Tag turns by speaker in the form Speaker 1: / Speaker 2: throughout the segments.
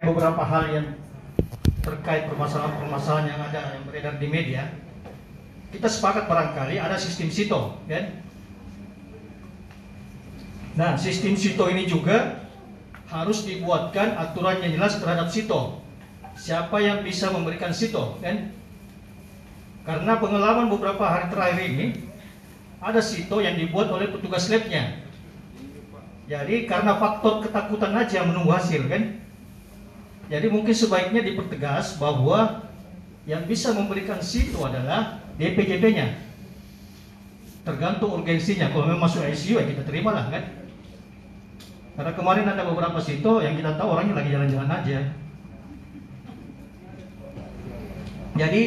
Speaker 1: beberapa hal yang terkait permasalahan-permasalahan yang ada yang beredar di media, kita sepakat barangkali ada sistem sito, kan? Nah, sistem sito ini juga harus dibuatkan aturan yang jelas terhadap sito. Siapa yang bisa memberikan sito, kan? Karena pengalaman beberapa hari terakhir ini ada sito yang dibuat oleh petugas labnya. Jadi karena faktor ketakutan aja menunggu hasil kan. Jadi mungkin sebaiknya dipertegas bahwa yang bisa memberikan situ adalah DPJP-nya. Tergantung urgensinya. Kalau memang masuk ICU ya kita terima lah kan. Karena kemarin ada beberapa situ yang kita tahu orangnya lagi jalan-jalan aja. Jadi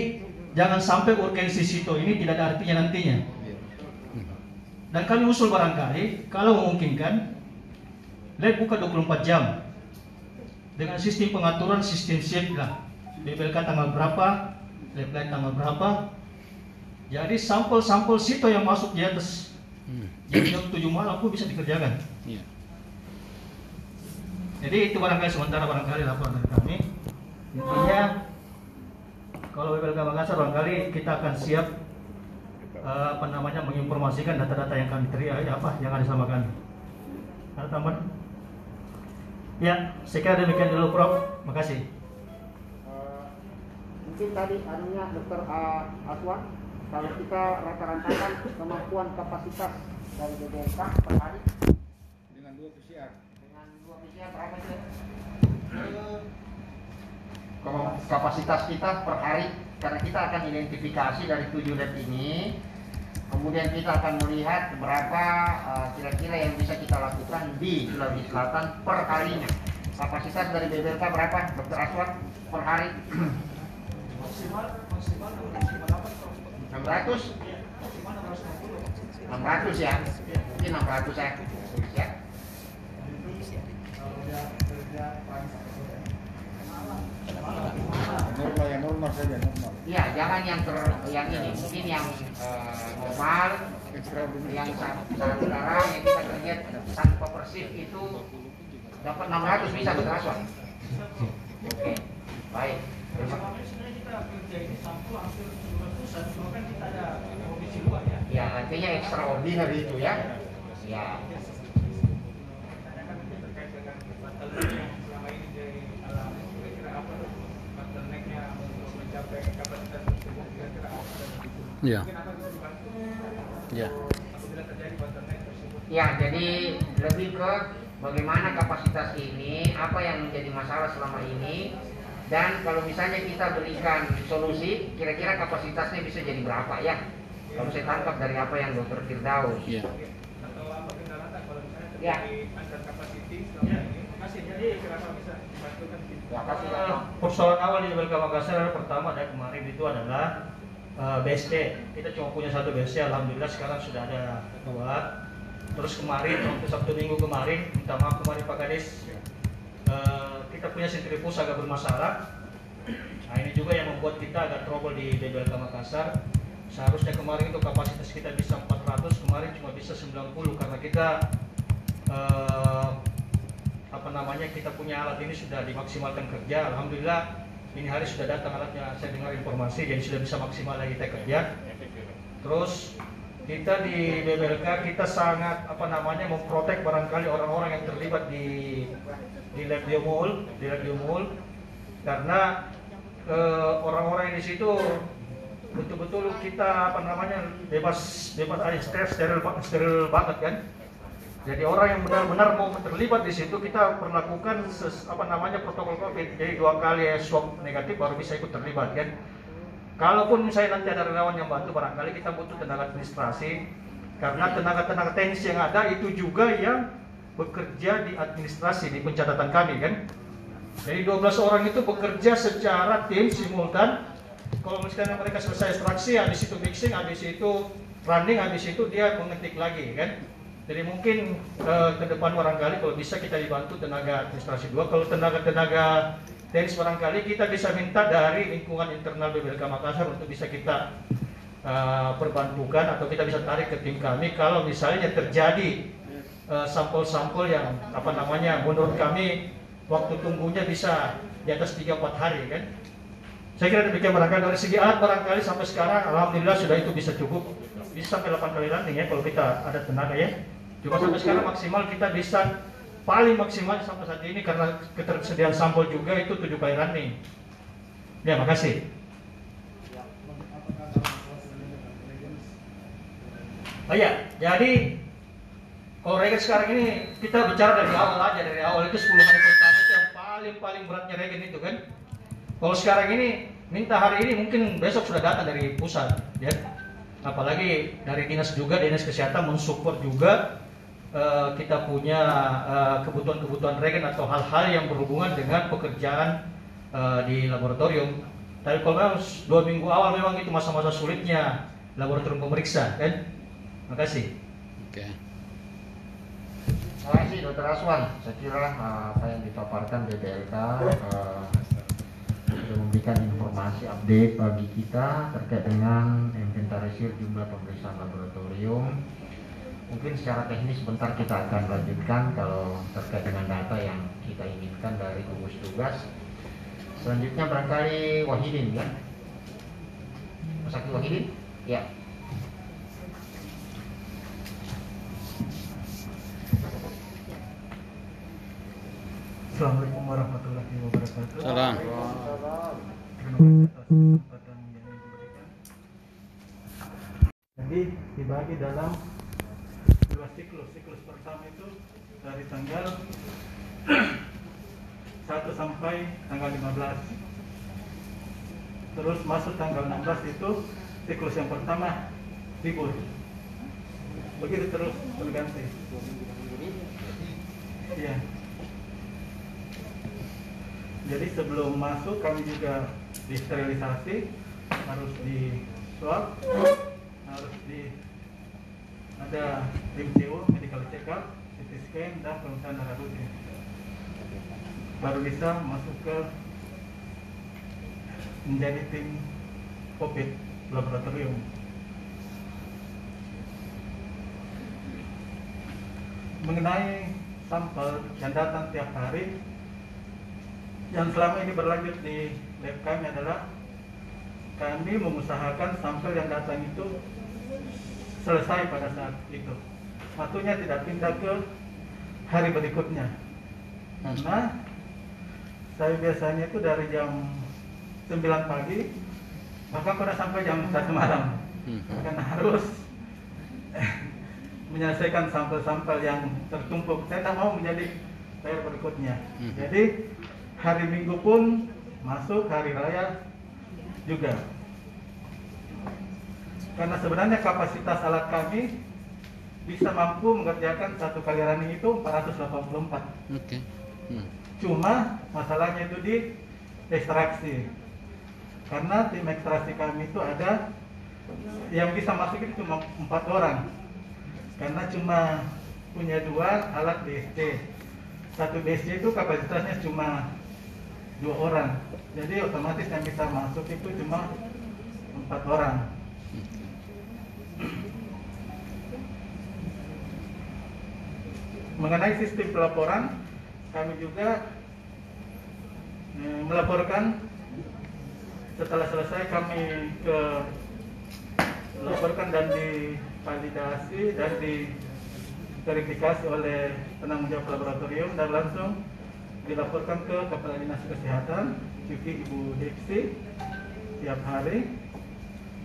Speaker 1: jangan sampai urgensi situ ini tidak ada artinya nantinya. Dan kami usul barangkali kalau memungkinkan lab buka 24 jam dengan sistem pengaturan sistem shift lah. BPLK tanggal berapa lab lain tanggal berapa. Jadi sampel-sampel situ yang masuk di atas. Jam 7 malam pun bisa dikerjakan.
Speaker 2: Iya.
Speaker 1: jadi itu barangkali sementara barangkali laporan dari kami. Intinya kalau BPLK Makassar barangkali kita akan siap eh, apa namanya menginformasikan data-data yang kami terima apa yang ada sama kami ada tambahan ya saya kira demikian dulu Prof makasih
Speaker 3: Eh, mungkin tadi anunya dokter uh, Aswan kalau kita rata-ratakan kemampuan kapasitas dari BBMK per hari
Speaker 2: Dengan dua PCR.
Speaker 3: dengan dua PCR berapa itu? Kema- Kapasitas kita per hari karena kita akan identifikasi dari tujuh lab ini kemudian kita akan melihat berapa uh, kira-kira yang bisa kita lakukan di Sulawesi Selatan per harinya. Kapasitas dari BBMK berapa dokter Aswan per hari?
Speaker 1: Maksimal maksimal maksimal
Speaker 3: 600 600 ya? Mungkin 600 ya? Ya.
Speaker 2: Normal ya normal saja normal.
Speaker 3: Iya, jangan yang ter yang ini, mungkin yang eh, normal, yang sekarang yang kita kerja tanpa persif itu dapat 600 bisa berasal. Oke, baik. Terima kasih.
Speaker 1: sebenarnya kita kerja ini sampul hampir 200-an cuma kita ada kondisi luar ya
Speaker 3: Ya, artinya extraordinary itu ya. Ya.
Speaker 1: Tanyakan terkait dengan bottleneck yang selama ini dialami kira-kira apa bottlenecknya untuk mencapai kapasitas tersebut kira-kira apa
Speaker 2: Iya.
Speaker 1: mungkin akan bisa
Speaker 2: Ya.
Speaker 1: apabila terjadi bottleneck tersebut
Speaker 3: Ya, jadi lebih ke bagaimana kapasitas ini, apa yang menjadi masalah selama ini, dan kalau misalnya kita berikan solusi, kira-kira kapasitasnya bisa jadi berapa ya? Kalau saya tangkap dari apa yang Dokter Firdaus.
Speaker 2: Iya.
Speaker 1: atau apa kendala tak kalau misalnya
Speaker 3: Ya.
Speaker 1: Persoalan awal di BLK Makassar pertama dari kemarin itu adalah eh, BST. Kita cuma punya satu BST, alhamdulillah sekarang sudah ada dua. Terus kemarin waktu Sabtu Minggu kemarin, minta maaf kemarin Pak Kades, eh, kita punya sentrifus agak bermasalah. Nah ini juga yang membuat kita agak trouble di BBLK Makassar. Seharusnya kemarin itu kapasitas kita bisa 400, kemarin cuma bisa 90 karena kita eh, apa namanya kita punya alat ini sudah dimaksimalkan kerja. Alhamdulillah ini hari sudah datang alatnya. Saya dengar informasi jadi sudah bisa maksimal lagi kita kerja. Terus kita di BBLK kita sangat apa namanya memprotek barangkali orang-orang yang terlibat di di lab biomol, di lab biomol karena eh, orang-orang yang di situ betul-betul kita apa namanya bebas bebas steril steril banget kan jadi orang yang benar-benar mau terlibat di situ kita perlakukan ses, apa namanya protokol covid. Jadi dua kali swab negatif baru bisa ikut terlibat kan? Kalaupun misalnya nanti ada relawan yang bantu barangkali kita butuh tenaga administrasi. Karena tenaga-tenaga teknis yang ada itu juga yang bekerja di administrasi di pencatatan kami kan? Jadi 12 orang itu bekerja secara tim simultan. Kalau misalnya mereka selesai ekstraksi habis itu mixing habis itu running habis itu dia mengetik lagi kan jadi mungkin eh, ke depan barangkali kalau bisa kita dibantu tenaga administrasi dua kalau tenaga-tenaga teknis barangkali kita bisa minta dari lingkungan internal BBLK Makassar untuk bisa kita eh, perbantukan atau kita bisa tarik ke tim kami kalau misalnya terjadi eh, sampel-sampel yang apa namanya menurut kami
Speaker 4: waktu tunggunya bisa di atas 3-4 hari kan. Saya kira demikian barangkali dari segi alat barangkali sampai sekarang alhamdulillah sudah itu bisa cukup bisa sampai 8 kali landing ya kalau kita ada tenaga ya. Cuma sampai sekarang maksimal kita bisa paling maksimal sampai saat ini karena ketersediaan sampel juga itu 7 kali landing. Ya, makasih. Oh iya, jadi kalau Regen sekarang ini kita bicara dari awal aja dari awal itu 10 hari pertama itu yang paling paling beratnya Regen itu kan. Kalau sekarang ini minta hari ini mungkin besok sudah datang dari pusat, ya. Apalagi dari dinas juga dinas kesehatan mensupport juga eh, kita punya eh, kebutuhan-kebutuhan regen atau hal-hal yang berhubungan dengan pekerjaan eh, di laboratorium. Tapi kalau memang dua minggu awal memang itu masa-masa sulitnya laboratorium pemeriksa kan. Makasih.
Speaker 5: Oke.
Speaker 3: Terima kasih Dr. Aswan. Saya kira uh, apa yang dipaparkan BBLK uh, sudah memberikan informasi update bagi kita terkait dengan inventarisir jumlah pemeriksaan laboratorium. Mungkin secara teknis sebentar kita akan lanjutkan kalau terkait dengan data yang kita inginkan dari gugus tugas. Selanjutnya barangkali Wahidin ya. Mas Aki Wahidin? Ya.
Speaker 4: Assalamualaikum warahmatullahi wabarakatuh.
Speaker 5: Salam.
Speaker 4: Jadi dibagi dalam siklus. Siklus pertama itu dari tanggal 1 sampai tanggal 15. Terus masuk tanggal 16 itu siklus yang pertama libur. Begitu terus berganti. Iya. Jadi sebelum masuk kami juga disterilisasi, harus di swab, harus di ada MCO, medical check up, CT scan dan pemeriksaan darah rutin. Baru bisa masuk ke menjadi tim COVID laboratorium. Mengenai sampel yang datang tiap hari, yang selama ini berlanjut di lab kami adalah kami mengusahakan sampel yang datang itu selesai pada saat itu. Waktunya tidak pindah ke hari berikutnya. Karena saya biasanya itu dari jam 9 pagi bahkan pada sampai jam 1 malam.
Speaker 5: Hmm.
Speaker 4: Karena harus menyelesaikan sampel-sampel yang tertumpuk. Saya tak mau menjadi PR berikutnya.
Speaker 5: Mhm.
Speaker 4: Jadi hari Minggu pun masuk hari raya juga. Karena sebenarnya kapasitas alat kami bisa mampu mengerjakan satu kali running itu 484.
Speaker 5: Oke. Hmm.
Speaker 4: Cuma masalahnya itu di ekstraksi. Karena tim ekstraksi kami itu ada yang bisa masuk itu cuma empat orang. Karena cuma punya dua alat BSC. Satu BSC itu kapasitasnya cuma dua orang. Jadi otomatis yang bisa masuk itu cuma empat orang. Mengenai sistem pelaporan, kami juga eh, melaporkan setelah selesai kami ke laporkan dan divalidasi dan diverifikasi oleh penanggung jawab laboratorium dan langsung dilaporkan ke Kepala Dinas Kesehatan, cuti Ibu Depsi tiap hari.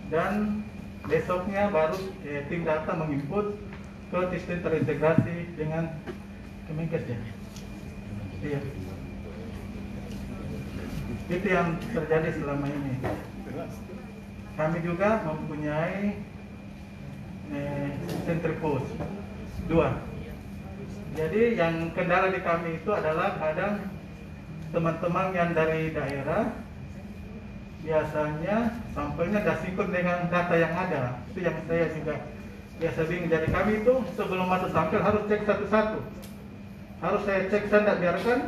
Speaker 4: Dan besoknya baru eh, tim data menginput ke sistem terintegrasi dengan Kemenkes ya. Iya. Itu yang terjadi selama ini. Kami juga mempunyai eh, centrifuge dua. Jadi yang kendala di kami itu adalah kadang teman-teman yang dari daerah biasanya sampelnya tidak sinkron dengan data yang ada. Itu yang saya juga biasa bingung. Jadi kami itu sebelum masuk sampel harus cek satu-satu. Harus saya cek saya tidak biarkan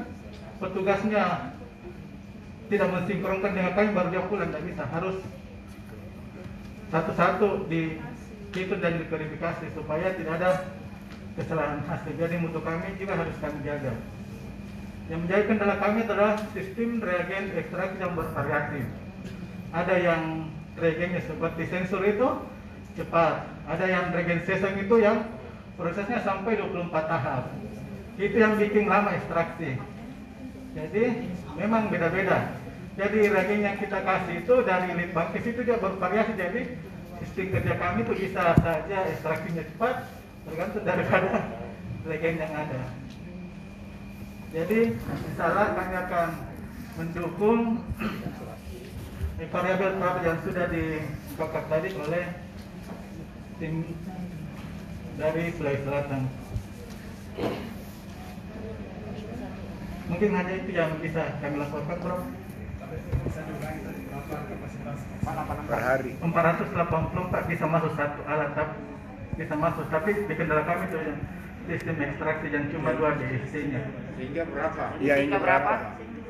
Speaker 4: petugasnya tidak mensinkronkan dengan kami baru dia pulang tidak bisa. Harus satu-satu di itu dan diverifikasi supaya tidak ada kesalahan hasil. Jadi mutu kami juga harus kami jaga. Yang menjadi kendala kami adalah sistem reagen ekstraksi yang bervariatif. Ada yang reagennya seperti sensor itu cepat, ada yang reagen seseng itu yang prosesnya sampai 24 tahap. Itu yang bikin lama ekstraksi. Jadi memang beda-beda. Jadi reagen yang kita kasih itu dari lead bankis itu dia bervariasi. Jadi sistem kerja kami itu bisa saja ekstraksinya cepat tergantung daripada reagen yang ada. Jadi misalnya kami akan mendukung variabel variabel yang sudah disepakati tadi oleh tim dari Sulawesi Selatan. Mungkin hanya itu yang bisa kami laporkan, Bro.
Speaker 2: Per hari.
Speaker 4: 484 bisa masuk satu alat, tapi bisa masuk, tapi di kendala kami itu yang sistem ekstraksi yang cuma dua DSC-nya.
Speaker 2: Sehingga berapa?
Speaker 3: Iya, ini berapa?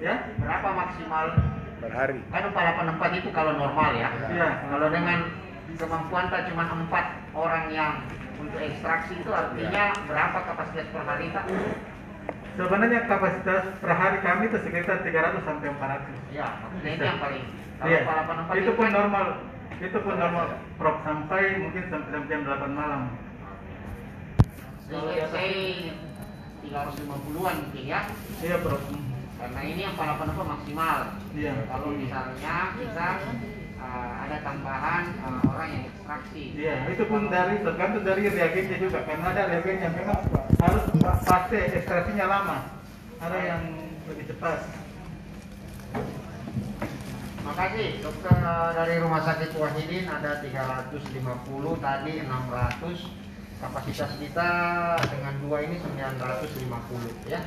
Speaker 4: Ya,
Speaker 3: Berapa maksimal?
Speaker 2: Per hari.
Speaker 3: Kan 484 itu kalau normal ya.
Speaker 4: Iya.
Speaker 3: Kalau dengan kemampuan tak cuma empat orang yang untuk ekstraksi itu artinya berapa kapasitas per hari Pak?
Speaker 4: sebenarnya kapasitas per hari kami itu sekitar 300 sampai 400.
Speaker 3: Ya, maksudnya itu yang paling. Kalau
Speaker 4: Iya,
Speaker 3: 484
Speaker 4: itu pun
Speaker 3: kan-
Speaker 4: normal. Itu pun normal. Prop sampai mungkin sampai jam- jam 8 malam.
Speaker 3: Saya 350-an mungkin ya.
Speaker 4: Iya, Bro.
Speaker 3: Karena ini yang 484 maksimal.
Speaker 4: Iya.
Speaker 3: Kalau misalnya kita uh, ada tambahan uh, orang yang ekstraksi.
Speaker 4: Iya, itu pun dari tergantung dari reagennya juga. Karena ada reagen yang memang harus fase ekstraksinya lama. Ada yang lebih cepat.
Speaker 3: Makasih dokter uh, dari Rumah Sakit Wahidin ada 350 tadi 600 kapasitas kita dengan dua ini 950 ya.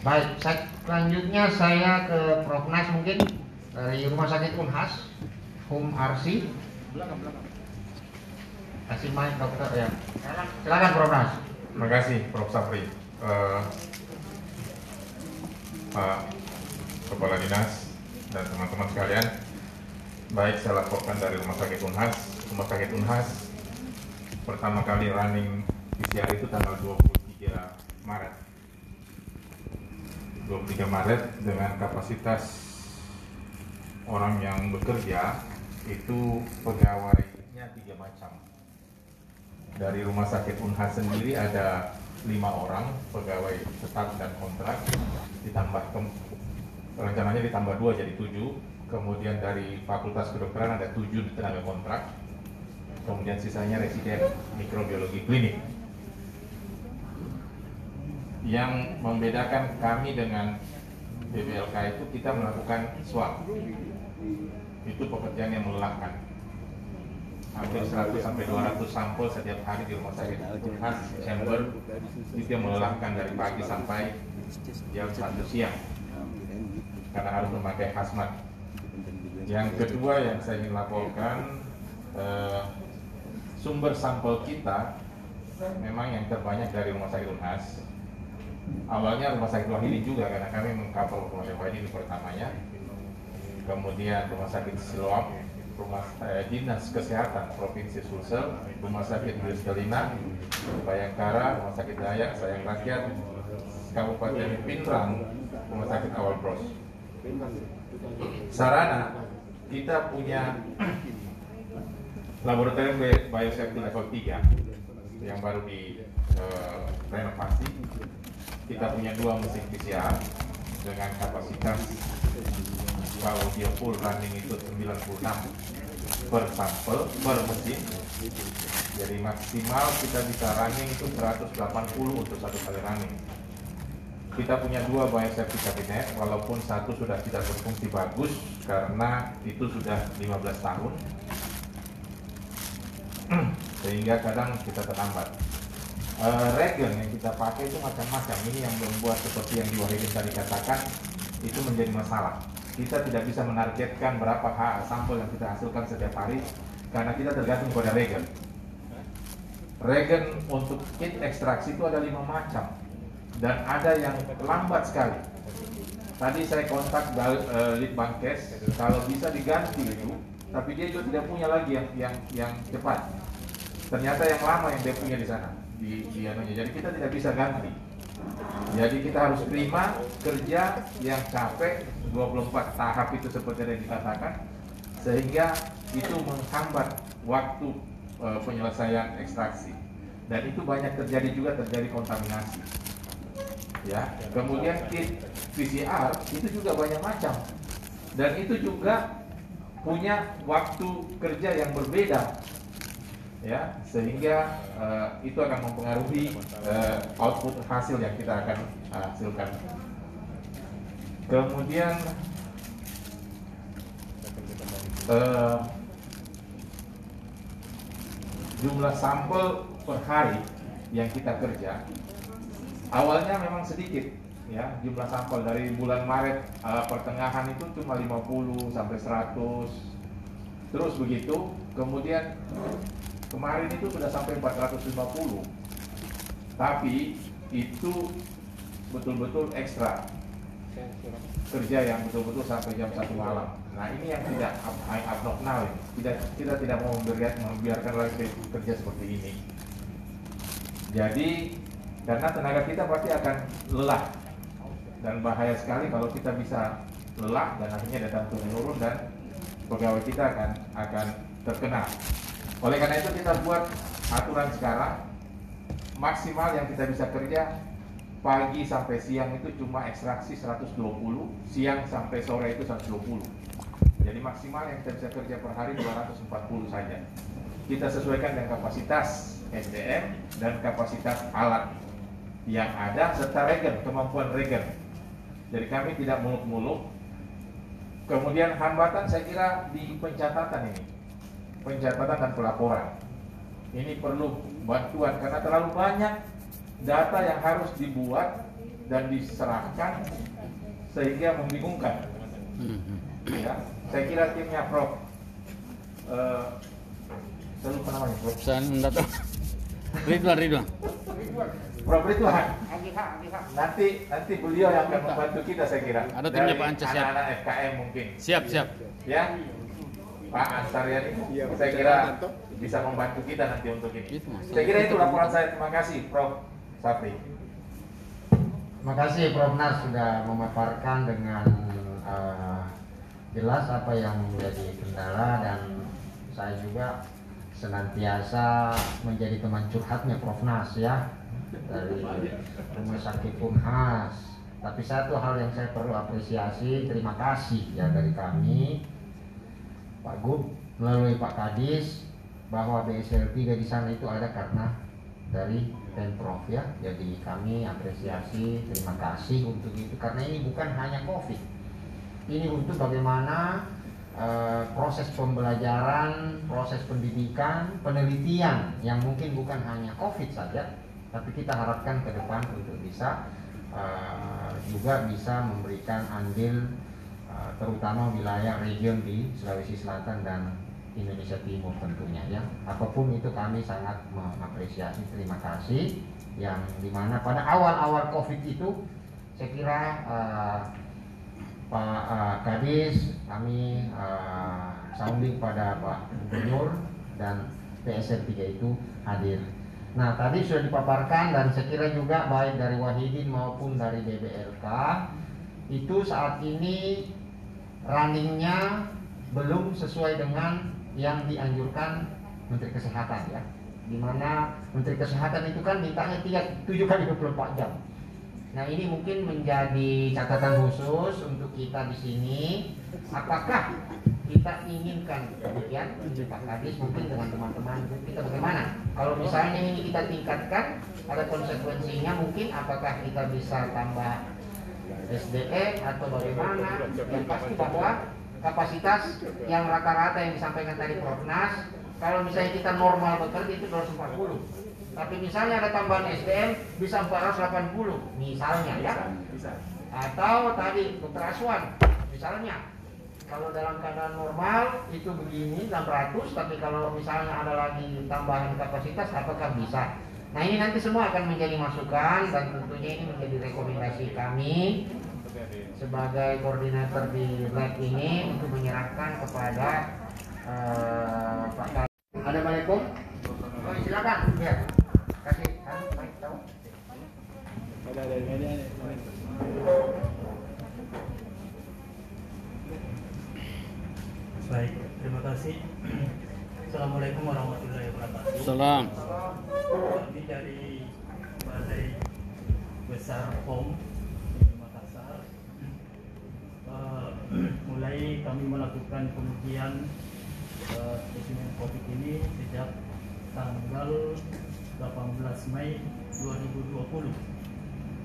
Speaker 3: Baik, selanjutnya saya ke Prof Nas mungkin dari Rumah Sakit Unhas.
Speaker 2: Belakang, belakang.
Speaker 3: Kasih mic dokter ya. Silakan Prof Nas.
Speaker 6: Terima kasih Prof. Sapri. Eh, Pak Kepala Dinas dan teman-teman sekalian, baik saya laporkan dari Rumah Sakit Unhas. Rumah Sakit Unhas pertama kali running PCR itu tanggal 23 Maret. 23 Maret dengan kapasitas orang yang bekerja itu pegawainya tiga macam. Dari rumah sakit Unhas sendiri ada lima orang pegawai tetap dan kontrak ditambah rencananya ditambah dua jadi tujuh. Kemudian dari fakultas kedokteran ada tujuh tenaga kontrak. Kemudian sisanya residen mikrobiologi klinik yang membedakan kami dengan BBLK itu kita melakukan swab itu pekerjaan yang melelahkan. Hampir 100 sampai 200 sampel setiap hari di rumah sakit Unhas chamber. Itu yang melelahkan dari pagi sampai jam 1 siang. Karena harus memakai hazmat. Yang kedua yang saya ingin laporkan eh, sumber sampel kita memang yang terbanyak dari rumah sakit Unhas awalnya rumah sakit Wahidi juga karena kami mengkapal rumah sakit Wahidi pertamanya. Kemudian rumah sakit Siloam rumah eh, dinas kesehatan provinsi Sulsel rumah sakit Luis Kelina Bayangkara rumah sakit Dayak sayang rakyat Kabupaten Pindrang rumah sakit Awal Bros. Sarana kita punya laboratorium bi- biosafety level 3 yang baru di eh, renovasi kita punya dua mesin PCR dengan kapasitas kalau dia full running itu 96 per sampel per mesin. Jadi maksimal kita bisa running itu 180 untuk satu kali running. Kita punya dua biosafety cabinet walaupun satu sudah tidak berfungsi bagus karena itu sudah 15 tahun. Sehingga kadang kita terlambat Eh, regen yang kita pakai itu macam-macam. Ini yang membuat seperti yang Diwahidin tadi katakan itu menjadi masalah. Kita tidak bisa menargetkan berapa sampel yang kita hasilkan setiap hari karena kita tergantung pada regen regen untuk kit ekstraksi itu ada lima macam dan ada yang lambat sekali. Tadi saya kontak Gal- eh, lead bankes kalau bisa diganti itu tapi dia juga tidak punya lagi yang yang yang cepat. Ternyata yang lama yang dia punya di sana di, di anunya. jadi kita tidak bisa ganti. Jadi kita harus terima kerja yang capek 24 tahap itu seperti yang dikatakan sehingga itu menghambat waktu eh, penyelesaian ekstraksi. Dan itu banyak terjadi juga terjadi kontaminasi. Ya kemudian kit PCR itu juga banyak macam. Dan itu juga punya waktu kerja yang berbeda ya sehingga eh, itu akan mempengaruhi eh, output hasil yang kita akan hasilkan. Kemudian eh, jumlah sampel per hari yang kita kerja awalnya memang sedikit ya. Jumlah sampel dari bulan Maret eh, pertengahan itu cuma 50 sampai 100 terus begitu kemudian kemarin itu sudah sampai 450 tapi itu betul-betul ekstra kerja yang betul-betul sampai jam satu malam. Nah ini yang tidak ab- abnormal, tidak kita tidak mau membiarkan, membiarkan lagi kerja seperti ini. Jadi karena tenaga kita pasti akan lelah dan bahaya sekali kalau kita bisa lelah dan akhirnya datang turun menurun dan pegawai kita akan akan terkena. Oleh karena itu kita buat aturan sekarang maksimal yang kita bisa kerja pagi sampai siang itu cuma ekstraksi 120, siang sampai sore itu 120. Jadi maksimal yang kita bisa kerja per hari 240 saja. Kita sesuaikan dengan kapasitas SDM dan kapasitas alat yang ada serta regen, kemampuan regen. Jadi kami tidak muluk-muluk. Kemudian hambatan saya kira di pencatatan ini. Pencatatan dan pelaporan. Ini perlu bantuan karena terlalu banyak data yang harus dibuat dan diserahkan sehingga membingungkan. Ya, saya kira timnya Prof. Eh, saya lupa namanya Prof.
Speaker 5: Saya enggak tahu. Ridwan, Ridwan.
Speaker 6: Prof Ridwan. Nanti nanti beliau yang akan membantu kita saya kira.
Speaker 5: Ada timnya Pak Ance, siap.
Speaker 6: Anak-anak FKM mungkin.
Speaker 5: Siap, siap.
Speaker 6: Ya. Pak Ansarian
Speaker 2: Iya,
Speaker 6: saya
Speaker 2: Pak
Speaker 6: kira bisa membantu kita nanti untuk ini.
Speaker 5: Itu, Mas.
Speaker 6: Saya kira itu laporan saya. Terima kasih Prof. Sapri.
Speaker 3: Terima kasih Prof. Nas sudah memaparkan dengan eh, jelas apa yang menjadi kendala dan saya juga senantiasa menjadi teman curhatnya Prof. Nas ya dari Rumah Sakit Unhas. Tapi satu hal yang saya perlu apresiasi, terima kasih ya dari kami Pak Gub melalui Pak Kadis bahwa BSL 3 di sana itu ada karena dari Pemprov ya. Jadi kami apresiasi, terima kasih untuk itu karena ini bukan hanya Covid. Ini untuk bagaimana eh, proses pembelajaran, proses pendidikan, penelitian yang mungkin bukan hanya Covid saja, tapi kita harapkan ke depan untuk bisa eh, juga bisa memberikan andil terutama wilayah region di Sulawesi Selatan dan Indonesia Timur tentunya ya. Apa pun itu kami sangat mengapresiasi. Terima kasih yang di mana pada awal-awal COVID itu saya kira eh, Pak eh, Kadis kami eh, sounding pada Pak Gubernur dan PSR 3 itu hadir. Nah tadi sudah dipaparkan dan saya kira juga baik dari Wahidin maupun dari DBLK itu saat ini runningnya belum sesuai dengan yang dianjurkan Menteri Kesehatan ya. Di mana Menteri Kesehatan itu kan mintanya 3, 7 kali 24 jam. Nah ini mungkin menjadi catatan khusus untuk kita di sini. Apakah kita inginkan demikian Pak Kadis mungkin dengan teman-teman kita bagaimana? Kalau misalnya ini kita tingkatkan, ada konsekuensinya mungkin apakah kita bisa tambah SDM atau bagaimana? Yang pasti bahwa kapasitas yang rata-rata yang disampaikan tadi Prof. Kalau misalnya kita normal bekerja itu 240 tapi misalnya ada tambahan SDM bisa 480 misalnya ya atau tadi dokter Aswan misalnya kalau dalam keadaan normal itu begini 600 tapi kalau misalnya ada lagi tambahan kapasitas apakah bisa nah ini nanti semua akan menjadi masukan dan tentunya ini menjadi rekomendasi kami sebagai koordinator di lab ini untuk menyerahkan kepada eh, Pak Kadis. Ada Assalamualaikum. Oh, silakan. Ya. Kasih.
Speaker 2: Ada ada media nih.
Speaker 7: Baik, terima kasih. Assalamualaikum warahmatullahi wabarakatuh.
Speaker 5: Salam.
Speaker 7: Kami dari Balai Besar POM di Makassar. Eh, mulai kami melakukan pengujian spesimen COVID ini sejak tanggal 18 Mei 2020.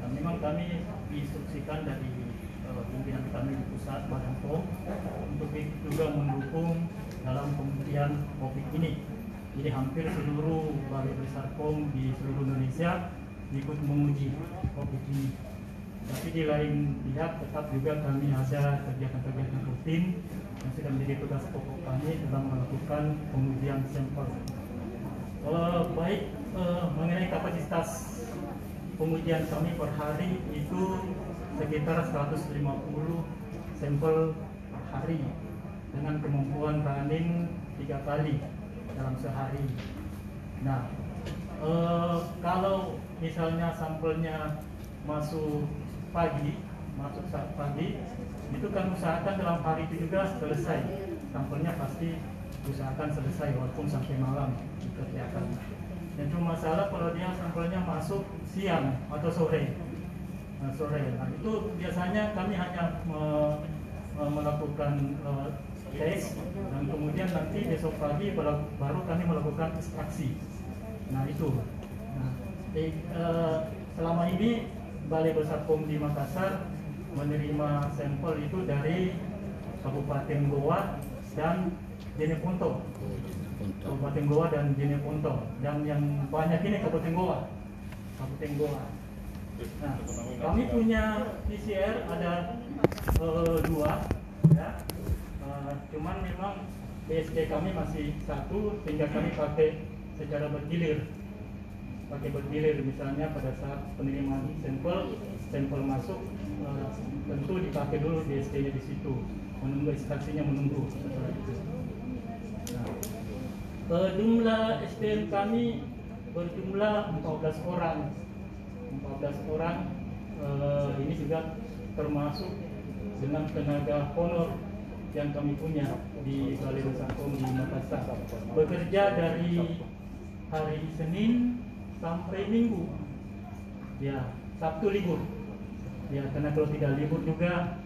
Speaker 7: Nah, memang kami diinstruksikan dari eh, pimpinan kami di pusat Badan POM untuk juga mendukung dalam pengujian COVID ini. Jadi hampir seluruh balai besar POM di seluruh Indonesia ikut menguji COVID ini. Tapi di lain pihak tetap juga kami ada kegiatan-kegiatan rutin yang sudah menjadi tugas pokok kami dalam melakukan pengujian sampel. Eh, baik eh, mengenai kapasitas pengujian kami per hari itu sekitar 150 sampel per hari dengan kemampuan running tiga kali dalam sehari. Nah, eh, kalau misalnya sampelnya masuk pagi, masuk saat pagi, itu kan usahakan dalam hari itu juga selesai. Sampelnya pasti usahakan selesai walaupun sampai malam dikerjakan. Dan cuma masalah kalau dia sampelnya masuk siang atau sore. Nah, sore. Nah, itu biasanya kami hanya me- me- melakukan eh, tes dan kemudian nanti besok pagi baru kami melakukan ekstraksi. Nah itu. Nah, di- eh, selama ini Balai Besar POM di Makassar menerima sampel itu dari Kabupaten Goa dan Jeneponto. Kabupaten Goa dan Jeneponto. Dan yang banyak ini Kabupaten Goa. Kabupaten Goa. Nah, kami punya PCR ada eh, dua, ya. Eh, cuman memang BSD kami masih satu, sehingga kami pakai secara bergilir. Pakai bergilir, misalnya pada saat penerimaan sampel, sampel masuk, eh, tentu dipakai dulu BSD-nya di situ, menunggu ekstraksinya menunggu setelah. Nah, eh, jumlah SDM kami berjumlah 14 orang 14 orang ini juga termasuk dengan tenaga honor yang kami punya di Balai POM di Makassar. Bekerja dari hari Senin sampai Minggu. Ya Sabtu libur. Ya karena kalau tidak libur juga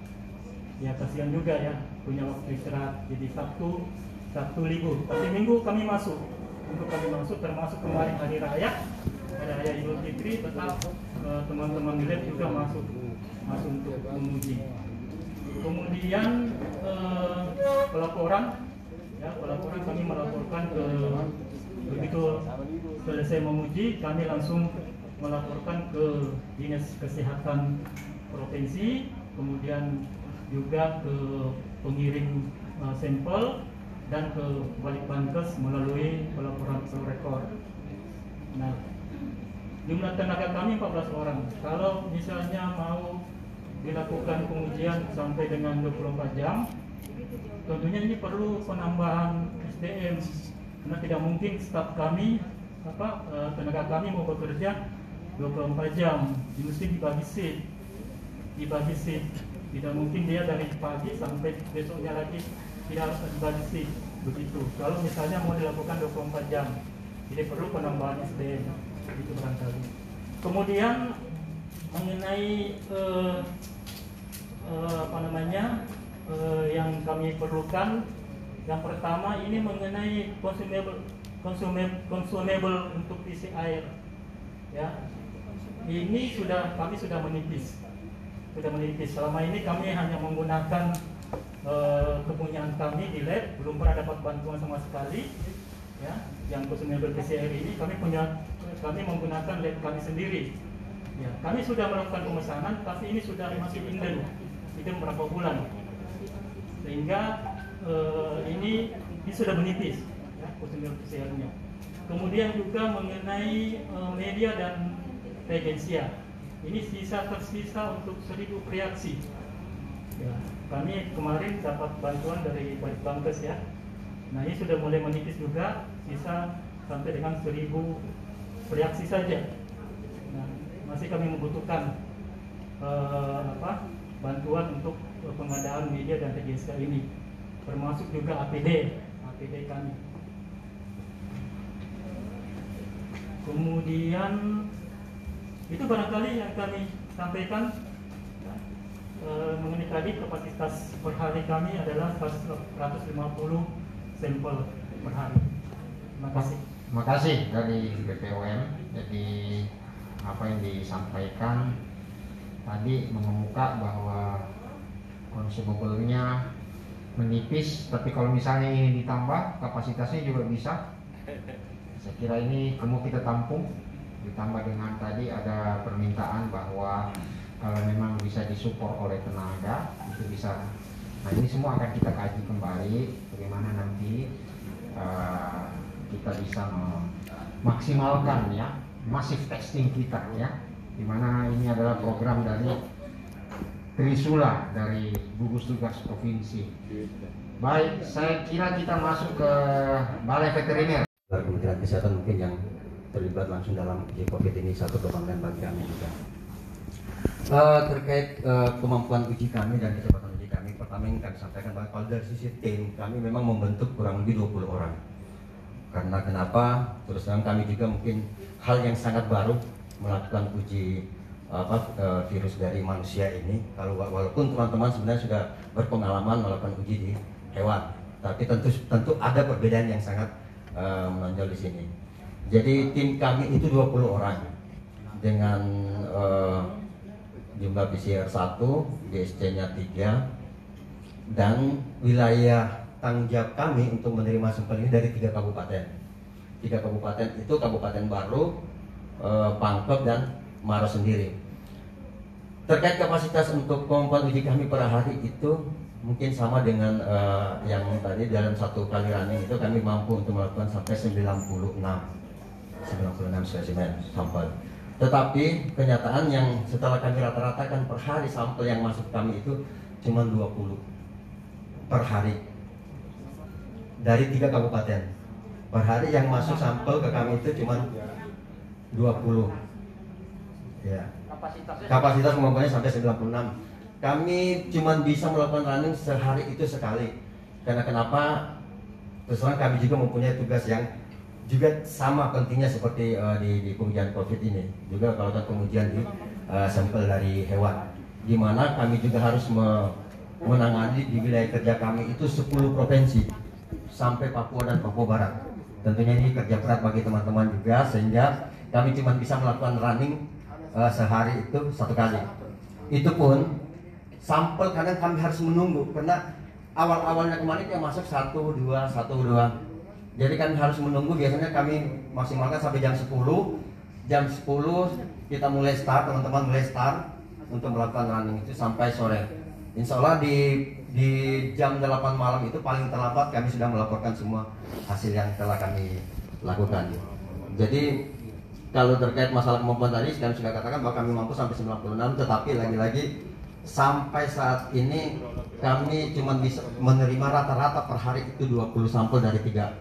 Speaker 7: ya kasihan juga ya punya waktu istirahat. Jadi Sabtu Sabtu libur. Tapi Minggu kami masuk. Untuk kami masuk termasuk kemarin hari raya hari raya Idul Fitri tetap eh, teman-teman di lab juga masuk masuk untuk menguji kemudian eh, pelaporan ya pelaporan kami melaporkan ke begitu selesai menguji kami langsung melaporkan ke dinas kesehatan provinsi kemudian juga ke pengirim eh, sampel dan ke Balitbangkes melalui pelaporan rekor. Nah, jumlah tenaga kami 14 orang. Kalau misalnya mau dilakukan pengujian sampai dengan 24 jam, tentunya ini perlu penambahan SDM karena tidak mungkin staf kami apa eh, tenaga kami mau bekerja 24 jam, mesti dibagi shift, dibagi shift. Tidak mungkin dia dari pagi sampai besoknya lagi tidak harus dibagi shift begitu. Kalau misalnya mau dilakukan 24 jam, jadi perlu penambahan SDM itu barangkali. Kemudian mengenai eh, eh, apa namanya eh, yang kami perlukan, yang pertama ini mengenai consumable consumable, consumable untuk PCR, ya. Ini sudah kami sudah menipis, sudah menipis. Selama ini kami hanya menggunakan eh, kepunyaan kami di lab, belum pernah dapat bantuan sama sekali, ya. Yang consumable PCR ini kami punya, kami menggunakan lab kami sendiri. Ya, kami sudah melakukan pemesanan, tapi ini sudah masih inden, itu beberapa bulan, sehingga eh, ini ini sudah menipis, ya, consumable PCR-nya. Kemudian juga mengenai eh, media dan reagensia, ini sisa tersisa untuk 1000 reaksi. Ya, kami kemarin dapat bantuan dari Balitbangkes ya. Nah ini sudah mulai menipis juga, sisa sampai dengan 1000 reaksi saja. Masih kami membutuhkan eh, apa bantuan untuk pengadaan media dan TGSK ini termasuk juga APD APD kami. Kemudian itu barangkali yang kami sampaikan eh, mengenai tadi kapasitas per hari kami adalah 150 sampel per hari. Terima kasih.
Speaker 3: Terima kasih dari BPOM. Jadi apa yang disampaikan tadi mengemuka bahwa consumable-nya menipis, tapi kalau misalnya ini ditambah kapasitasnya juga bisa. Saya kira ini kamu kita tampung ditambah dengan tadi ada permintaan bahwa kalau memang bisa disupport oleh tenaga itu bisa. Nah ini semua akan kita kaji kembali bagaimana nanti eh, kita bisa memaksimalkan ya masif testing kita ya di mana ini adalah program dari Trisula dari gugus tugas provinsi baik saya kira kita masuk ke balai veteriner
Speaker 8: Kementerian Kesehatan mungkin yang terlibat langsung dalam uji COVID ini satu kebanggaan bagi kami juga. Eh, terkait eh, kemampuan uji kami dan kecepatan uji kami, pertama yang kami sampaikan bahwa kalau dari sisi tim kami memang membentuk kurang lebih 20 orang. Karena kenapa? Terus terang kami juga mungkin hal yang sangat baru melakukan uji apa eh, virus dari manusia ini. Kalau wa- walaupun teman-teman sebenarnya sudah berpengalaman melakukan uji di hewan, tapi tentu tentu ada perbedaan yang sangat eh, menonjol di sini. Jadi tim kami itu 20 orang dengan eh, jumlah PCR 1, DSC-nya 3 dan wilayah tanggung jawab kami untuk menerima sampel ini dari tiga kabupaten. Tiga kabupaten itu Kabupaten Baru, eh, Pangkep dan Maros sendiri. Terkait kapasitas untuk kemampuan uji kami per hari itu mungkin sama dengan eh, yang tadi dalam satu kali running itu kami mampu untuk melakukan sampai 96 96 spesimen sampel. Tetapi kenyataan yang setelah kami rata-ratakan per hari sampel yang masuk kami itu cuma 20 per hari dari tiga kabupaten. Per hari yang masuk sampel ke kami itu cuma 20 ya. Kapasitas kemampuannya sampai 96 kami cuma bisa melakukan running sehari itu sekali. Karena kenapa? Terus terang kami juga mempunyai tugas yang juga sama pentingnya seperti eh, di, di pengujian covid ini. Juga melakukan pengujian di eh, sampel dari hewan. Di mana kami juga harus me- menangani di wilayah kerja kami itu 10 provinsi sampai Papua dan Papua Barat. Tentunya ini kerja berat bagi teman-teman juga sehingga kami cuma bisa melakukan running eh, sehari itu satu kali. Itu pun sampel kadang kami harus menunggu karena awal-awalnya kemarin yang masuk satu dua satu dua. Jadi kami harus menunggu biasanya kami maksimalkan sampai jam 10 jam 10 kita mulai start teman-teman mulai start untuk melakukan running itu sampai sore. Insya Allah di di jam 8 malam itu paling terlambat kami sudah melaporkan semua hasil yang telah kami lakukan. Jadi kalau terkait masalah kemampuan tadi kami sudah katakan bahwa kami mampu sampai 96 tetapi lagi-lagi sampai saat ini kami cuma bisa menerima rata-rata per hari itu 20 sampel dari tiga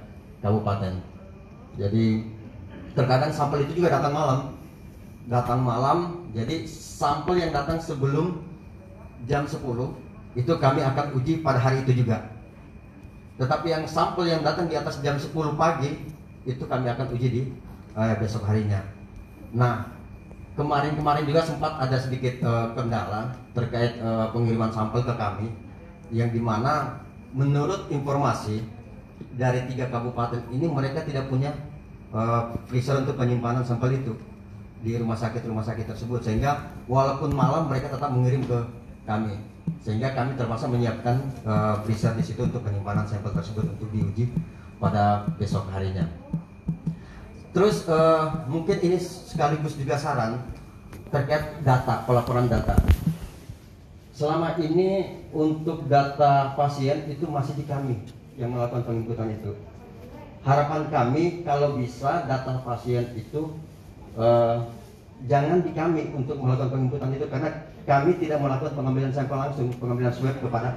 Speaker 8: kabupaten. Jadi terkadang sampel itu juga datang malam. Datang malam jadi sampel yang datang sebelum jam 10 itu kami akan uji pada hari itu juga tetapi yang sampel yang datang di atas jam 10 pagi itu kami akan uji di eh, besok harinya. Nah, kemarin-kemarin juga sempat ada sedikit eh, kendala terkait eh, pengiriman sampel ke kami yang di mana menurut informasi dari tiga kabupaten ini mereka tidak punya eh, freezer untuk penyimpanan sampel itu di rumah sakit rumah sakit tersebut sehingga walaupun malam mereka tetap mengirim ke kami sehingga kami terpaksa menyiapkan eh, freezer di situ untuk penyimpanan sampel tersebut untuk diuji pada besok harinya. Terus eh, mungkin ini sekaligus juga saran terkait data pelaporan data. Selama ini untuk data pasien itu masih di kami yang melakukan penginputan itu. Harapan kami kalau bisa data pasien itu eh, jangan di kami untuk melakukan penginputan itu karena kami tidak melakukan pengambilan sampel langsung, pengambilan swab kepada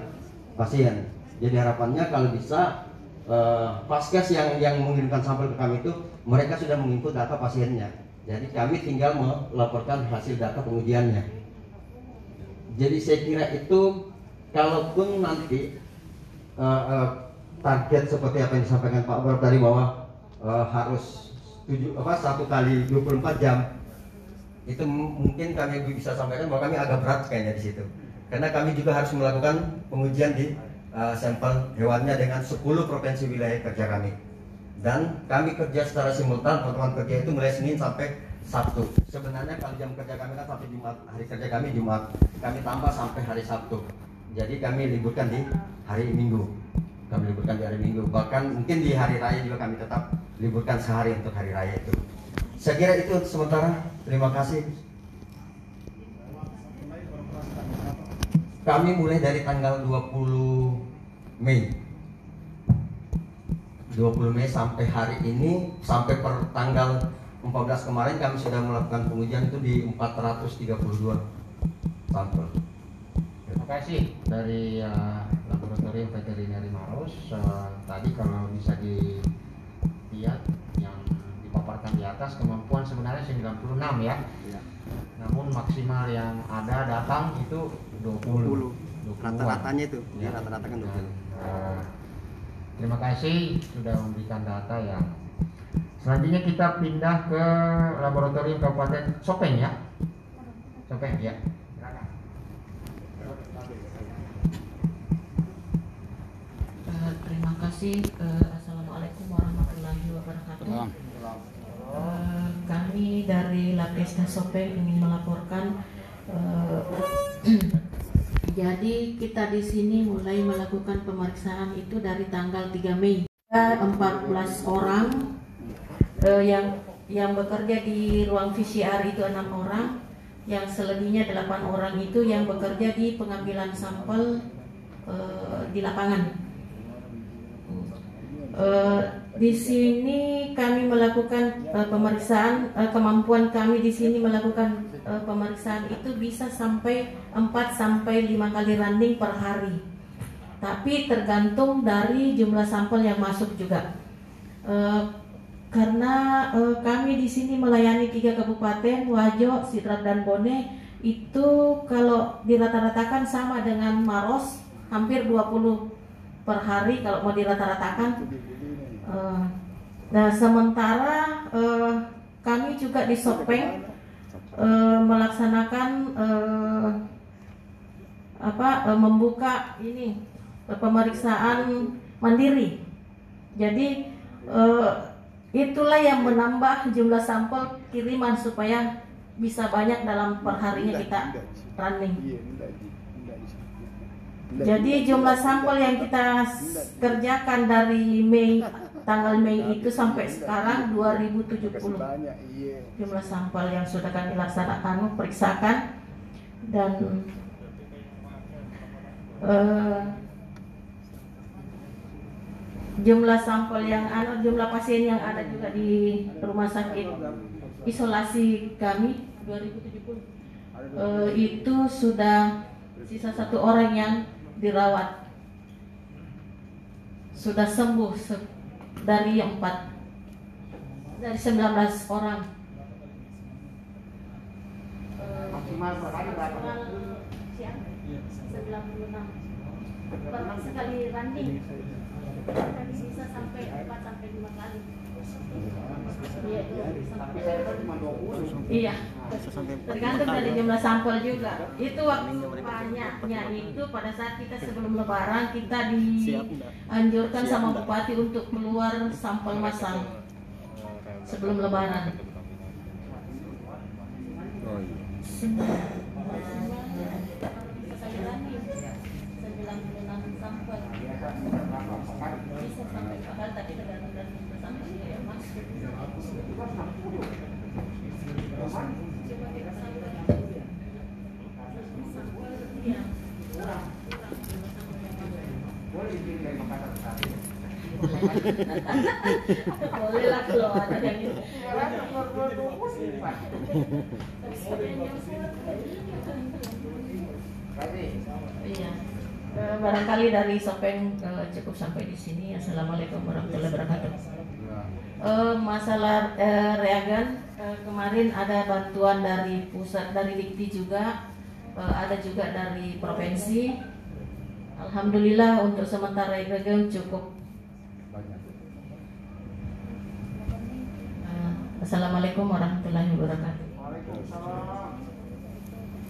Speaker 8: pasien. Jadi harapannya kalau bisa eh, paskes yang yang mengirimkan sampel ke kami itu mereka sudah menginput data pasiennya. Jadi kami tinggal melaporkan hasil data pengujiannya. Jadi saya kira itu kalaupun nanti uh, uh, target seperti apa yang disampaikan Pak Bar tadi bahwa uh, harus tujuh apa satu kali 24 jam itu mungkin kami bisa sampaikan bahwa kami agak berat kayaknya di situ. Karena kami juga harus melakukan pengujian di uh, sampel hewannya dengan 10 provinsi wilayah kerja kami. Dan kami kerja secara simultan teman-teman kerja itu mulai Senin sampai Sabtu. Sebenarnya kalau jam kerja kami kan sampai Jumat hari kerja kami Jumat. Kami tambah sampai hari Sabtu. Jadi kami liburkan di hari Minggu. Kami liburkan di hari Minggu. Bahkan mungkin di hari raya juga kami tetap liburkan sehari untuk hari raya itu saya kira itu sementara terima kasih kami mulai dari tanggal 20 Mei 20 Mei sampai hari ini sampai per tanggal 14 kemarin kami sudah melakukan pengujian itu di 432 sampel.
Speaker 3: Terima kasih dari uh, laboratorium veterinary Maros. Uh, tadi kalau bisa dilihat di atas kemampuan sebenarnya 96 ya. Namun maksimal yang ada datang itu 20. 20.
Speaker 8: Rata-ratanya itu,
Speaker 3: Ya.
Speaker 8: ya rata-rata kan 20.
Speaker 3: Uh, terima kasih sudah memberikan data yang selanjutnya kita pindah ke laboratorium Kabupaten Sopeng ya. Sopeng ya.
Speaker 9: Eh, terima kasih. Eh, Assalamualaikum warahmatullahi wabarakatuh. Eh, kami dari Lapkesda Sopeng ingin melaporkan. eh, jadi kita di sini mulai melakukan pemeriksaan itu dari tanggal 3 Mei. Ada 14 orang eh, yang yang bekerja di ruang VCR itu enam orang, yang selebihnya delapan orang itu yang bekerja di pengambilan sampel eh, di lapangan. Eh, di sini kami melakukan eh, pemeriksaan eh, kemampuan kami di sini melakukan eh, pemeriksaan itu bisa sampai 4 sampai 5 kali running per hari. Tapi tergantung dari jumlah sampel yang masuk juga. Eh, karena eh, kami di sini melayani tiga kabupaten Wajo, Sidrap dan Bone itu kalau dirata-ratakan sama dengan Maros hampir 20 per hari kalau mau dirata-ratakan. Eh, nah sementara eh, kami juga di Sopeng eh, melaksanakan eh, apa eh, membuka ini eh, pemeriksaan mandiri. Jadi eh, itulah yang menambah jumlah sampel kiriman supaya bisa banyak dalam perharinya kita running. Jadi jumlah sampel yang kita kerjakan dari Mei tanggal Mei itu sampai sekarang 2070 jumlah sampel yang sudah kami laksanakan periksakan dan eh, jumlah sampel yang anu jumlah pasien yang ada juga di rumah sakit isolasi kami 2070 eh, itu sudah sisa satu orang yang dirawat. Sudah sembuh se- dari empat dari 19 orang.
Speaker 3: Maksimal berapa?
Speaker 9: maksimal siang 96 per sekali tadi bisa sampai 4 sampai 5 kali. Iya
Speaker 3: Tapi saya cuma 20.
Speaker 9: iya tergantung dari jumlah sampel juga. Itu waktu banyaknya itu pada saat kita sebelum lebaran kita dianjurkan sama bupati untuk keluar sampel massal sebelum lebaran.
Speaker 2: Oh iya.
Speaker 9: Sekali lagi, 96 sampel. Bisa sampai bakal tapi tergantung dari jumlah sampelnya ya mas Coba kita sampel. Sampel, iya. Kurang. Kurang jumlah sampel yang masuk.
Speaker 3: Boleh izin dari Makassar ke sana.
Speaker 9: Boleh lah kalau ada yang itu
Speaker 3: Sekarang nomor 20, Pak.
Speaker 9: Tapi sebenarnya yang surat
Speaker 3: Kasih.
Speaker 9: barangkali dari Sopeng eh, cukup sampai di sini. Assalamualaikum warahmatullahi wabarakatuh. Eh, masalah eh, reagen kemarin ada bantuan dari pusat dari Dikti juga, ada juga dari provinsi. Alhamdulillah untuk sementara reagen cukup. Eh, Assalamualaikum warahmatullahi wabarakatuh.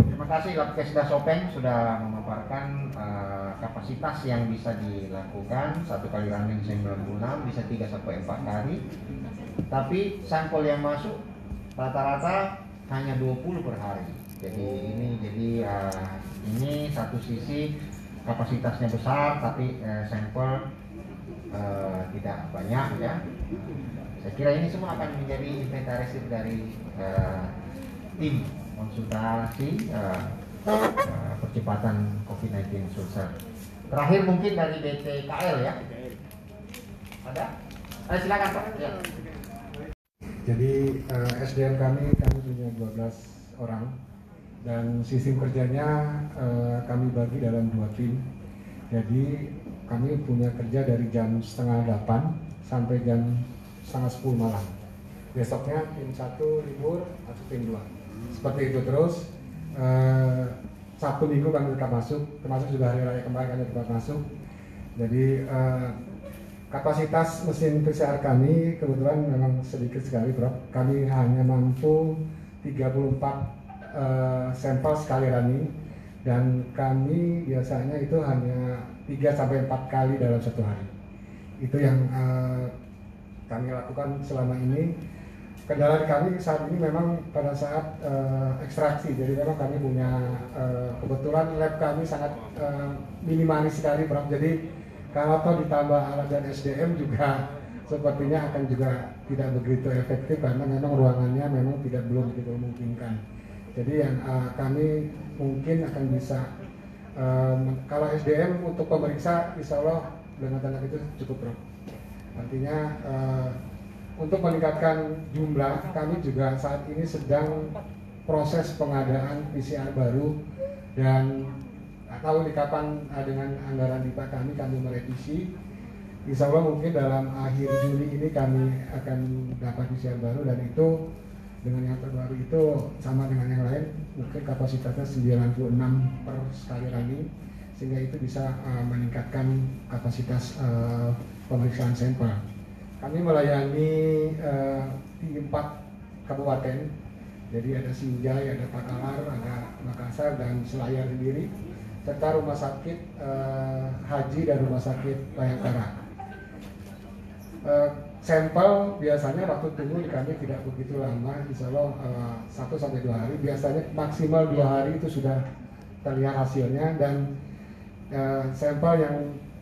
Speaker 3: Terima kasih Kapkesda Sopeng sudah memaparkan eh, kapasitas yang bisa dilakukan satu kali running 96 bisa 3 sampai 4 kali. Tapi sampel yang masuk rata-rata hanya 20 per hari. Jadi ini jadi eh, ini satu sisi kapasitasnya besar tapi eh, sampel eh, tidak banyak ya. Saya kira ini semua akan menjadi inventarisir dari eh, tim konsultasi eh, eh, percepatan COVID-19 Sulsel. Terakhir mungkin dari BTKL ya. Ada? Eh, silakan Pak. Ya.
Speaker 10: Jadi eh, SDM kami kami punya 12 orang dan sistem kerjanya eh, kami bagi dalam dua tim. Jadi kami punya kerja dari jam setengah 8 sampai jam setengah 10 malam. Besoknya tim satu libur atau tim dua. Seperti itu terus. Eh, Sabtu Minggu kami tetap masuk, termasuk juga hari raya kemarin kami tetap masuk. Jadi eh, Kapasitas mesin PCR kami kebetulan memang sedikit sekali, Prof. Kami hanya mampu 34 eh, sampel sekali running dan kami biasanya itu hanya 3 sampai 4 kali dalam satu hari. Itu yang kami lakukan selama ini. Kendala kami saat ini memang pada saat eh, ekstraksi, jadi memang kami punya eh, kebetulan lab kami sangat eh, minimalis sekali, Prof. Jadi kalau toh ditambah alat dan SDM juga sepertinya akan juga tidak begitu efektif karena memang ruangannya memang tidak belum begitu memungkinkan. Jadi yang uh, kami mungkin akan bisa um, kalau SDM untuk pemeriksa insya Allah dengan tenaga itu cukup bro. Artinya uh, untuk meningkatkan jumlah kami juga saat ini sedang proses pengadaan PCR baru dan tahu nih kapan uh, dengan anggaran DIPA kami kami merevisi. Insya Allah mungkin dalam akhir Juli ini kami akan dapat PCR baru dan itu dengan yang terbaru itu sama dengan yang lain mungkin kapasitasnya 96 per sekali running sehingga itu bisa uh, meningkatkan kapasitas uh, pemeriksaan sampel. Kami melayani uh, di empat kabupaten, jadi ada Sinjai, ada Pakalar, ada Makassar dan Selayar sendiri serta rumah sakit eh, haji dan rumah sakit Bayangkara. Eh, sampel biasanya waktu tunggu di kami tidak begitu lama, insya Allah eh, satu sampai dua hari. Biasanya maksimal dua hari itu sudah terlihat hasilnya dan eh, sampel yang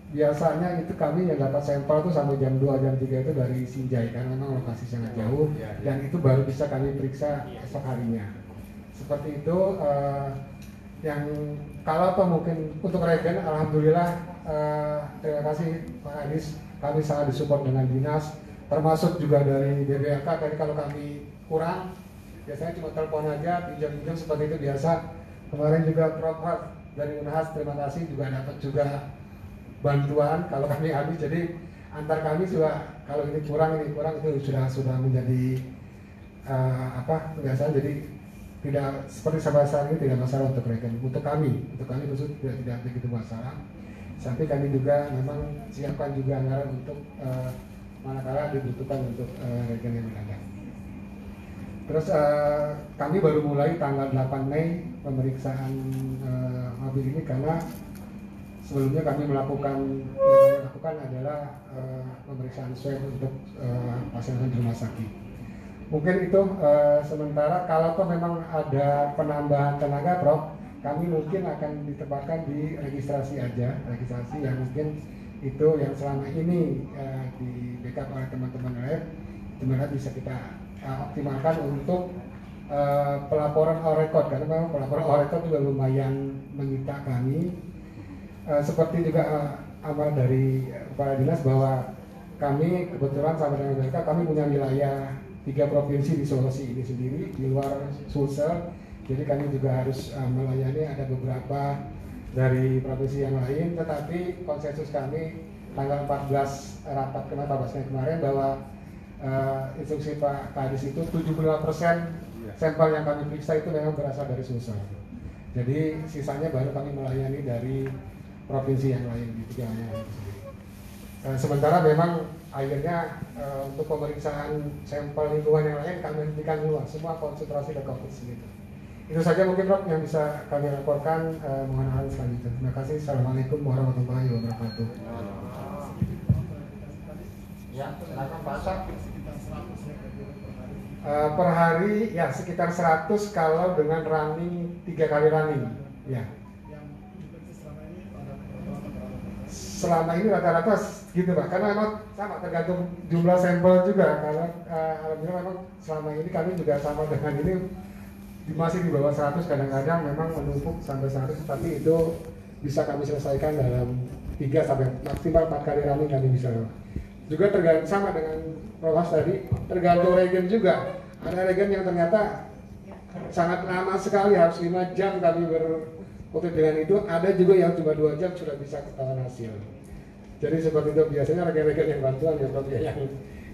Speaker 10: biasanya itu kami yang dapat sampel itu sampai jam 2 jam 3 itu dari Sinjai karena memang lokasi sangat jauh. dan itu baru bisa kami periksa esok harinya. Seperti itu eh, yang kalau apa mungkin untuk regen alhamdulillah eh, terima kasih Pak Adis kami sangat disupport dengan dinas termasuk juga dari BBLK tadi kalau kami kurang biasanya cuma telepon aja pinjam-pinjam seperti itu biasa. Kemarin juga Prof. Dari Unhas terima kasih juga dapat juga bantuan kalau kami habis. Jadi antar kami juga kalau ini kurang ini kurang itu sudah sudah menjadi eh, apa kebiasaan. Jadi tidak seperti sampai saat ini tidak masalah untuk mereka. Untuk kami untuk kami khusus tidak tidak begitu masalah. Sampai kami juga memang siapkan juga anggaran untuk uh, manakala dibutuhkan untuk uh, regen yang mendadak terus uh, kami baru mulai tanggal 8 Mei pemeriksaan uh, mobil ini karena sebelumnya kami melakukan yang kami lakukan adalah uh, pemeriksaan swab untuk uh, pasien di rumah sakit. Mungkin itu uh, sementara. Kalau toh memang ada penambahan tenaga Prof kami mungkin akan ditempatkan di registrasi aja. Registrasi yang mungkin itu yang selama ini uh, di backup oleh teman-teman lab di mana bisa kita uh, optimalkan untuk uh, pelaporan all record karena memang pelaporan all record juga lumayan menyita kami uh, seperti juga uh, dari kepala dinas bahwa kami kebetulan sama dengan mereka kami punya wilayah tiga provinsi di Sulawesi ini sendiri di luar Sulsel. Jadi kami juga harus uh, melayani ada beberapa dari provinsi yang lain, tetapi konsensus kami tanggal 14 rapat kemarin 14 Mei kemarin bahwa eh, instruksi Pak Kadis itu 75% sampel yang kami periksa itu memang berasal dari Sulsel. Jadi sisanya baru kami melayani dari provinsi yang lain di tiga yang sendiri. Eh, sementara memang akhirnya eh, untuk pemeriksaan sampel lingkungan yang lain kami hentikan dulu semua konsentrasi ke COVID sendiri. Itu saja mungkin Rob yang bisa kami laporkan eh, mohon hal selanjutnya. Terima kasih. Assalamualaikum warahmatullahi wabarakatuh.
Speaker 3: Ya, silakan Pak Asap.
Speaker 10: Eh, per hari ya sekitar 100 kalau dengan running tiga kali running ya selama ini rata-rata gitu pak. Karena memang sama tergantung jumlah sampel juga. Karena eh, alhamdulillah memang selama ini kami juga sama dengan ini. Di- masih di bawah 100 kadang-kadang memang menumpuk sampai 100 tapi itu bisa kami selesaikan dalam 3 sampai maksimal 4 kali running kami bisa juga tergantung sama dengan Prof. Tadi tergantung regen juga. Ada regen yang ternyata sangat lama sekali harus 5 jam kami berkutik dengan itu ada juga yang cuma dua jam sudah bisa ketahuan hasil. Jadi seperti itu biasanya regen-regen yang bantuan ya Prof ya, yang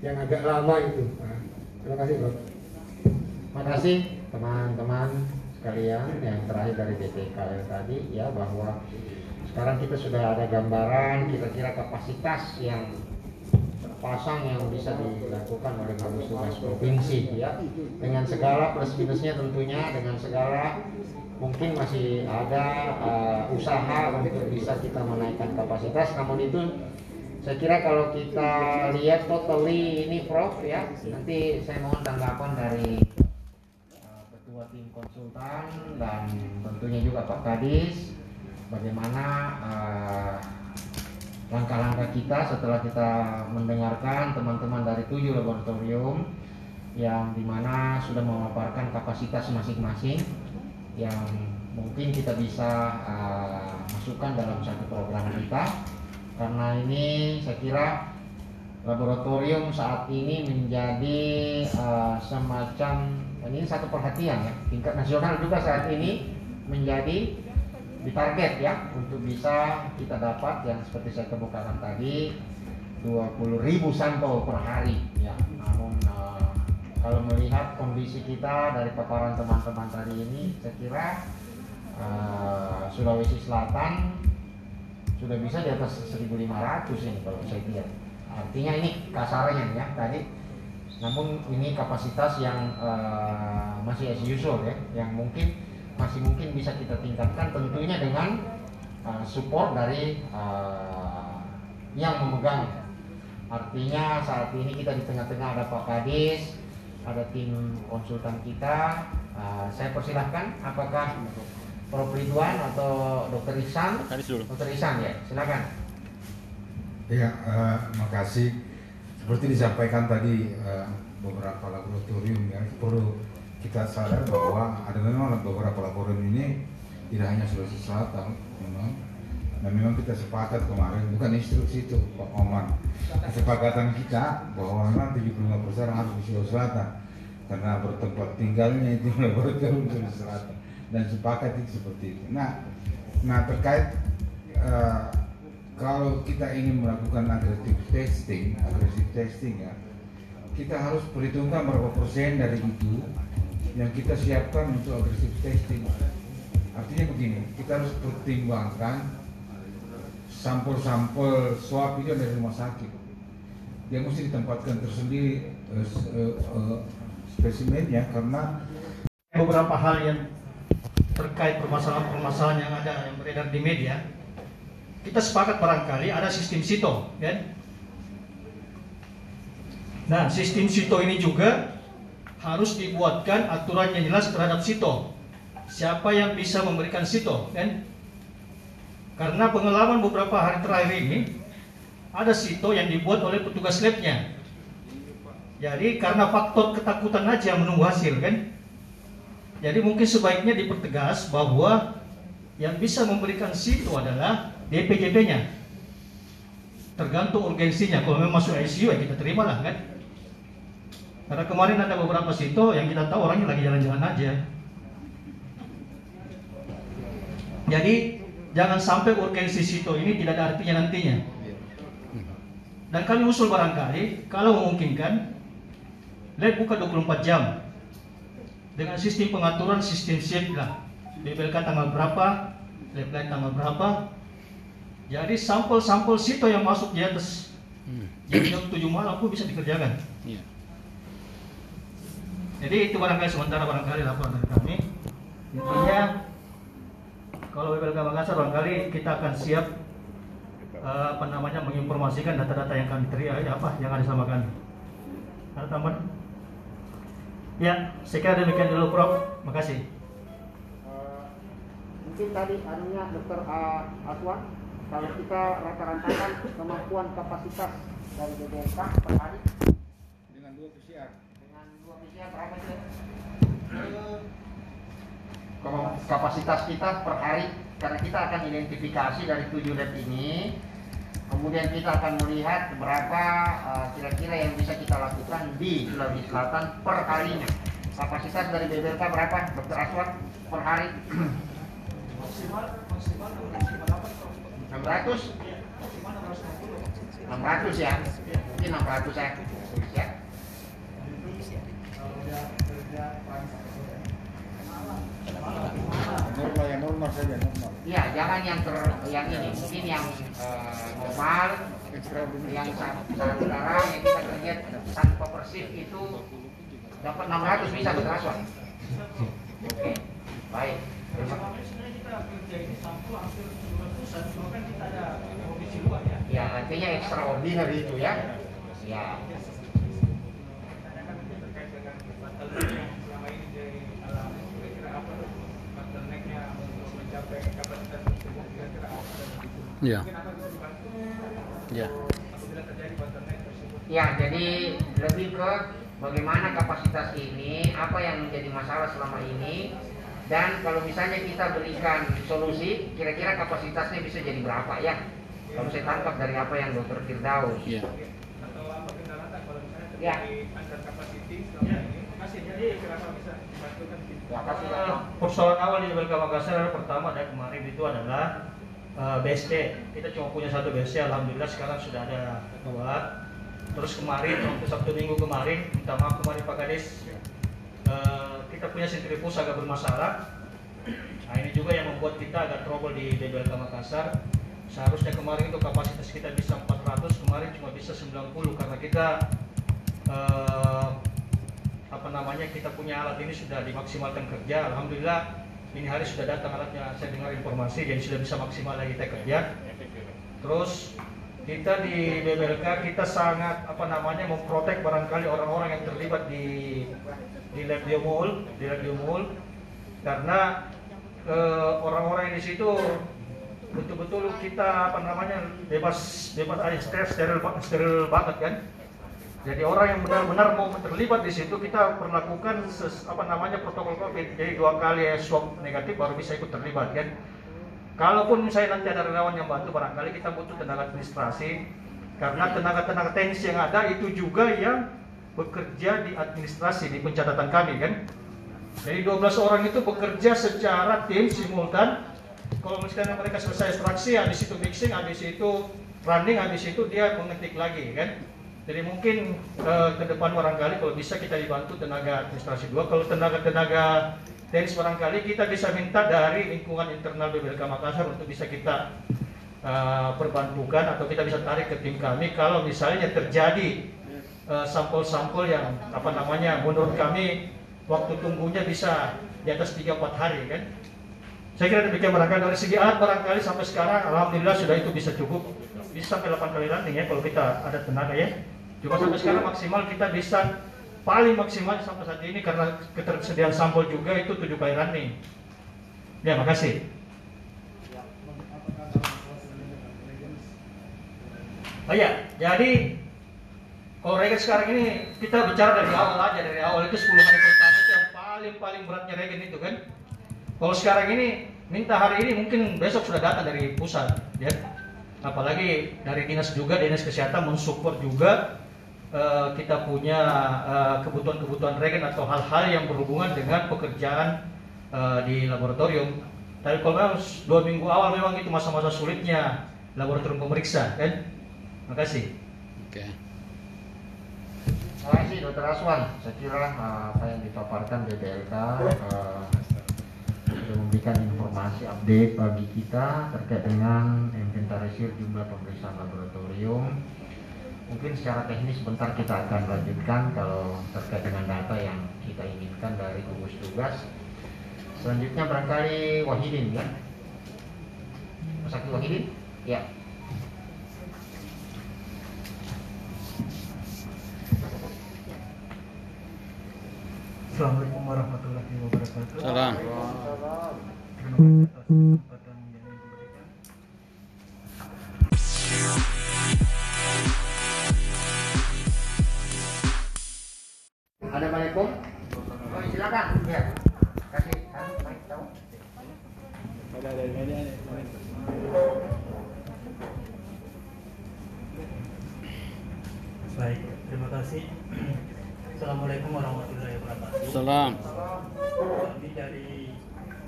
Speaker 10: yang agak lama itu. Nah, terima kasih Prof
Speaker 3: Terima kasih teman-teman sekalian yang terakhir dari BPKL tadi ya bahwa sekarang kita sudah ada gambaran kira-kira kapasitas yang terpasang yang bisa dilakukan oleh gugus tugas provinsi ya. Dengan segala plus minusnya tentunya dengan segala mungkin masih ada uh, usaha untuk bisa kita menaikkan kapasitas. Namun itu saya kira kalau kita lihat totally ini Prof ya nanti saya mohon tanggapan dari uh, ketua tim konsultan dan tentunya juga Pak Kadis bagaimana uh, langkah-langkah kita setelah kita mendengarkan teman-teman dari tujuh laboratorium yang di mana sudah memaparkan kapasitas masing-masing yang mungkin kita bisa uh, masukkan dalam satu program kita. Karena ini saya kira laboratorium saat ini menjadi uh, semacam ini satu perhatian ya. Tingkat nasional juga saat ini menjadi ditarget ya untuk bisa kita dapat yang seperti saya kemukakan tadi 20.000 sampel per hari ya. Namun kalau melihat kondisi kita dari paparan teman-teman tadi ini saya kira uh, Sulawesi Selatan sudah bisa di atas 1.500 ini kalau saya lihat. Artinya ini kasarnya ya tadi. Namun ini kapasitas yang uh, masih as usual ya yang mungkin masih mungkin bisa kita tingkatkan tentunya dengan uh, support dari uh, yang memegang. Artinya saat ini kita di tengah-tengah ada Pak Kadis ada tim konsultan kita. Uh, saya persilahkan apakah Prof. Ridwan atau Dokter Ihsan? Dokter Ihsan ya silakan.
Speaker 11: Ya, eh, makasih. Seperti disampaikan tadi eh, beberapa laboratorium ya perlu kita sadar bahwa ada memang beberapa laboratorium ini tidak hanya Sulawesi Selatan, memang dan memang kita sepakat kemarin bukan instruksi itu Pak Oman kesepakatan kita bahwa memang 75% harus di Sulawesi Selatan karena bertempat tinggalnya itu laboratorium Sulawesi Selatan dan sepakat itu seperti itu. Nah, nah terkait eh, kalau kita ingin melakukan agresif testing, agresif testing ya, kita harus perhitungkan berapa persen dari itu yang kita siapkan untuk agresif testing. Artinya begini, kita harus pertimbangkan sampel-sampel swab itu dari rumah sakit. Dia mesti ditempatkan tersendiri eh, eh, spesimennya karena
Speaker 1: beberapa hal yang terkait permasalahan-permasalahan yang ada yang beredar di media. Kita sepakat barangkali ada sistem sito kan? Nah sistem sito ini juga harus dibuatkan aturan yang jelas terhadap sito. Siapa yang bisa memberikan sito kan karena pengalaman beberapa hari terakhir ini ada sito yang dibuat oleh petugas labnya jadi karena faktor ketakutan aja menunggu hasil kan jadi mungkin sebaiknya dipertegas bahwa yang bisa memberikan situ adalah DPJP-nya. Tergantung urgensinya. Kalau memang masuk ICU ya kita terima lah kan. Karena kemarin ada beberapa situ yang kita tahu orangnya lagi jalan-jalan aja. Jadi jangan sampai urgensi situ ini tidak ada artinya nantinya. Dan kami usul barangkali kalau memungkinkan lab buka 24 jam dengan sistem pengaturan sistem shift lah. BBLK tanggal berapa, lab lain tanggal berapa. Jadi sampel-sampel situ yang masuk di atas jadi jam 7 malam pun bisa dikerjakan.
Speaker 5: Iya.
Speaker 1: Jadi itu barangkali sementara barangkali laporan dari kami. Intinya kalau BPLK Makassar barangkali kita akan siap eh, apa namanya menginformasikan data-data yang kami terima ya apa yang ada sama kami. Ada tambahan? Ya, saya kira demikian dulu Prof. Makasih.
Speaker 3: Eh, mungkin tadi anunya dokter uh, Aswan kalau kita rata-ratakan kemampuan kapasitas dari BBLK per hari
Speaker 2: Dengan dua PCR.
Speaker 3: dengan dua PCR berapa sih? Kapasitas kita per hari karena kita akan identifikasi dari tujuh lab ini. Kemudian kita akan melihat berapa uh, kira-kira yang bisa kita lakukan di Sulawesi Selatan per harinya. Kapasitas dari BBLK berapa dokter Aswan per hari?
Speaker 1: Maksimal maksimal
Speaker 3: 600 600 ya. Mungkin 600 ya. Ya
Speaker 2: Normal ya normal saja normal.
Speaker 3: Iya, jangan yang ter yang ini, mungkin yang eh, normal, yang sekarang yang kita lihat tanpa persif itu dapat 600 bisa betul? Oke, baik.
Speaker 1: 700-an, cuma kan kita ada kondisi luar ya.
Speaker 3: Ya, artinya extraordinary itu ya. Ya.
Speaker 5: Iya. Iya.
Speaker 3: Ya, jadi lebih ke bagaimana kapasitas ini, apa yang menjadi masalah selama ini, dan kalau misalnya kita berikan solusi, kira-kira kapasitasnya bisa jadi berapa ya? Kalau saya tangkap dari apa yang Dokter Firdaus.
Speaker 5: Iya.
Speaker 3: Ya.
Speaker 1: Makasih. Jadi bisa persoalan awal di Makassar adalah pertama dan kemarin itu adalah eh, BST. Kita cuma punya satu BST, alhamdulillah sekarang sudah ada dua. Terus kemarin waktu Sabtu Minggu kemarin, minta maaf kemarin Pak Kades, eh, kita punya sentrifus agak bermasalah. Nah ini juga yang membuat kita agak trouble di BBLK Makassar. Seharusnya kemarin itu kapasitas kita bisa 400, kemarin cuma bisa 90 karena kita eh, apa namanya kita punya alat ini sudah dimaksimalkan kerja. Alhamdulillah ini hari sudah datang alatnya. Saya dengar informasi jadi sudah bisa maksimal lagi kita kerja. Terus kita di BBLK kita sangat apa namanya memprotek barangkali orang-orang yang terlibat di di lab biomol di lab biomol karena eh, orang-orang di situ betul-betul kita apa namanya bebas bebas steril steril, steril banget kan jadi orang yang benar-benar mau terlibat di situ kita perlakukan ses, apa namanya protokol COVID. Jadi dua kali swab negatif baru bisa ikut terlibat kan. Kalaupun misalnya nanti ada relawan yang bantu barangkali kita butuh tenaga administrasi karena tenaga-tenaga teknis yang ada itu juga yang bekerja di administrasi di pencatatan kami kan. Jadi 12 orang itu bekerja secara tim simultan. Kalau misalnya mereka selesai ekstraksi, habis itu mixing, habis itu running, habis itu dia mengetik lagi kan. Jadi mungkin eh, ke depan barangkali kalau bisa kita dibantu tenaga administrasi dua. Kalau tenaga-tenaga teknis barangkali kita bisa minta dari lingkungan internal BBLK Makassar untuk bisa kita eh, perbantukan atau kita bisa tarik ke tim kami kalau misalnya terjadi eh, sampel-sampel yang apa namanya menurut kami waktu tunggunya bisa di atas 3-4 hari kan. Saya kira demikian barangkali dari segi alat barangkali sampai sekarang alhamdulillah sudah itu bisa cukup bisa sampai 8 kali landing ya kalau kita ada tenaga ya. Cuma sampai sekarang maksimal kita bisa paling maksimal sampai saat ini karena ketersediaan sampel juga itu 7 kali running. Ya, makasih. Oh iya, jadi kalau regen sekarang ini kita bicara dari awal aja dari awal itu 10 hari pertama itu yang paling paling beratnya regen itu kan. Kalau sekarang ini minta hari ini mungkin besok sudah datang dari pusat, ya. Apalagi dari dinas juga dinas kesehatan mensupport juga eh, kita punya eh, kebutuhan-kebutuhan regen atau hal-hal yang berhubungan dengan pekerjaan eh, di laboratorium. Tapi kalau memang dua minggu awal memang itu masa-masa sulitnya laboratorium pemeriksa kan. Makasih.
Speaker 5: Oke.
Speaker 3: Terima kasih Dokter Aswan. Saya kira uh, apa yang dipaparkan BPLK uh, sudah memberikan informasi update bagi kita terkait dengan inventarisir jumlah pemeriksaan laboratorium. Mungkin secara teknis sebentar kita akan lanjutkan kalau terkait dengan data yang kita inginkan dari gugus tugas. Selanjutnya barangkali Wahidin ya. Mas Aki Wahidin? Ya.
Speaker 7: Assalamualaikum warahmatullahi wabarakatuh.
Speaker 5: Salam.
Speaker 7: Terima
Speaker 3: Ada Assalamualaikum. Oh, silakan. Ya. Kasih kan, tahu.
Speaker 7: Baik, terima kasih. Assalamualaikum warahmatullahi wabarakatuh.
Speaker 5: Salam.
Speaker 7: Kami dari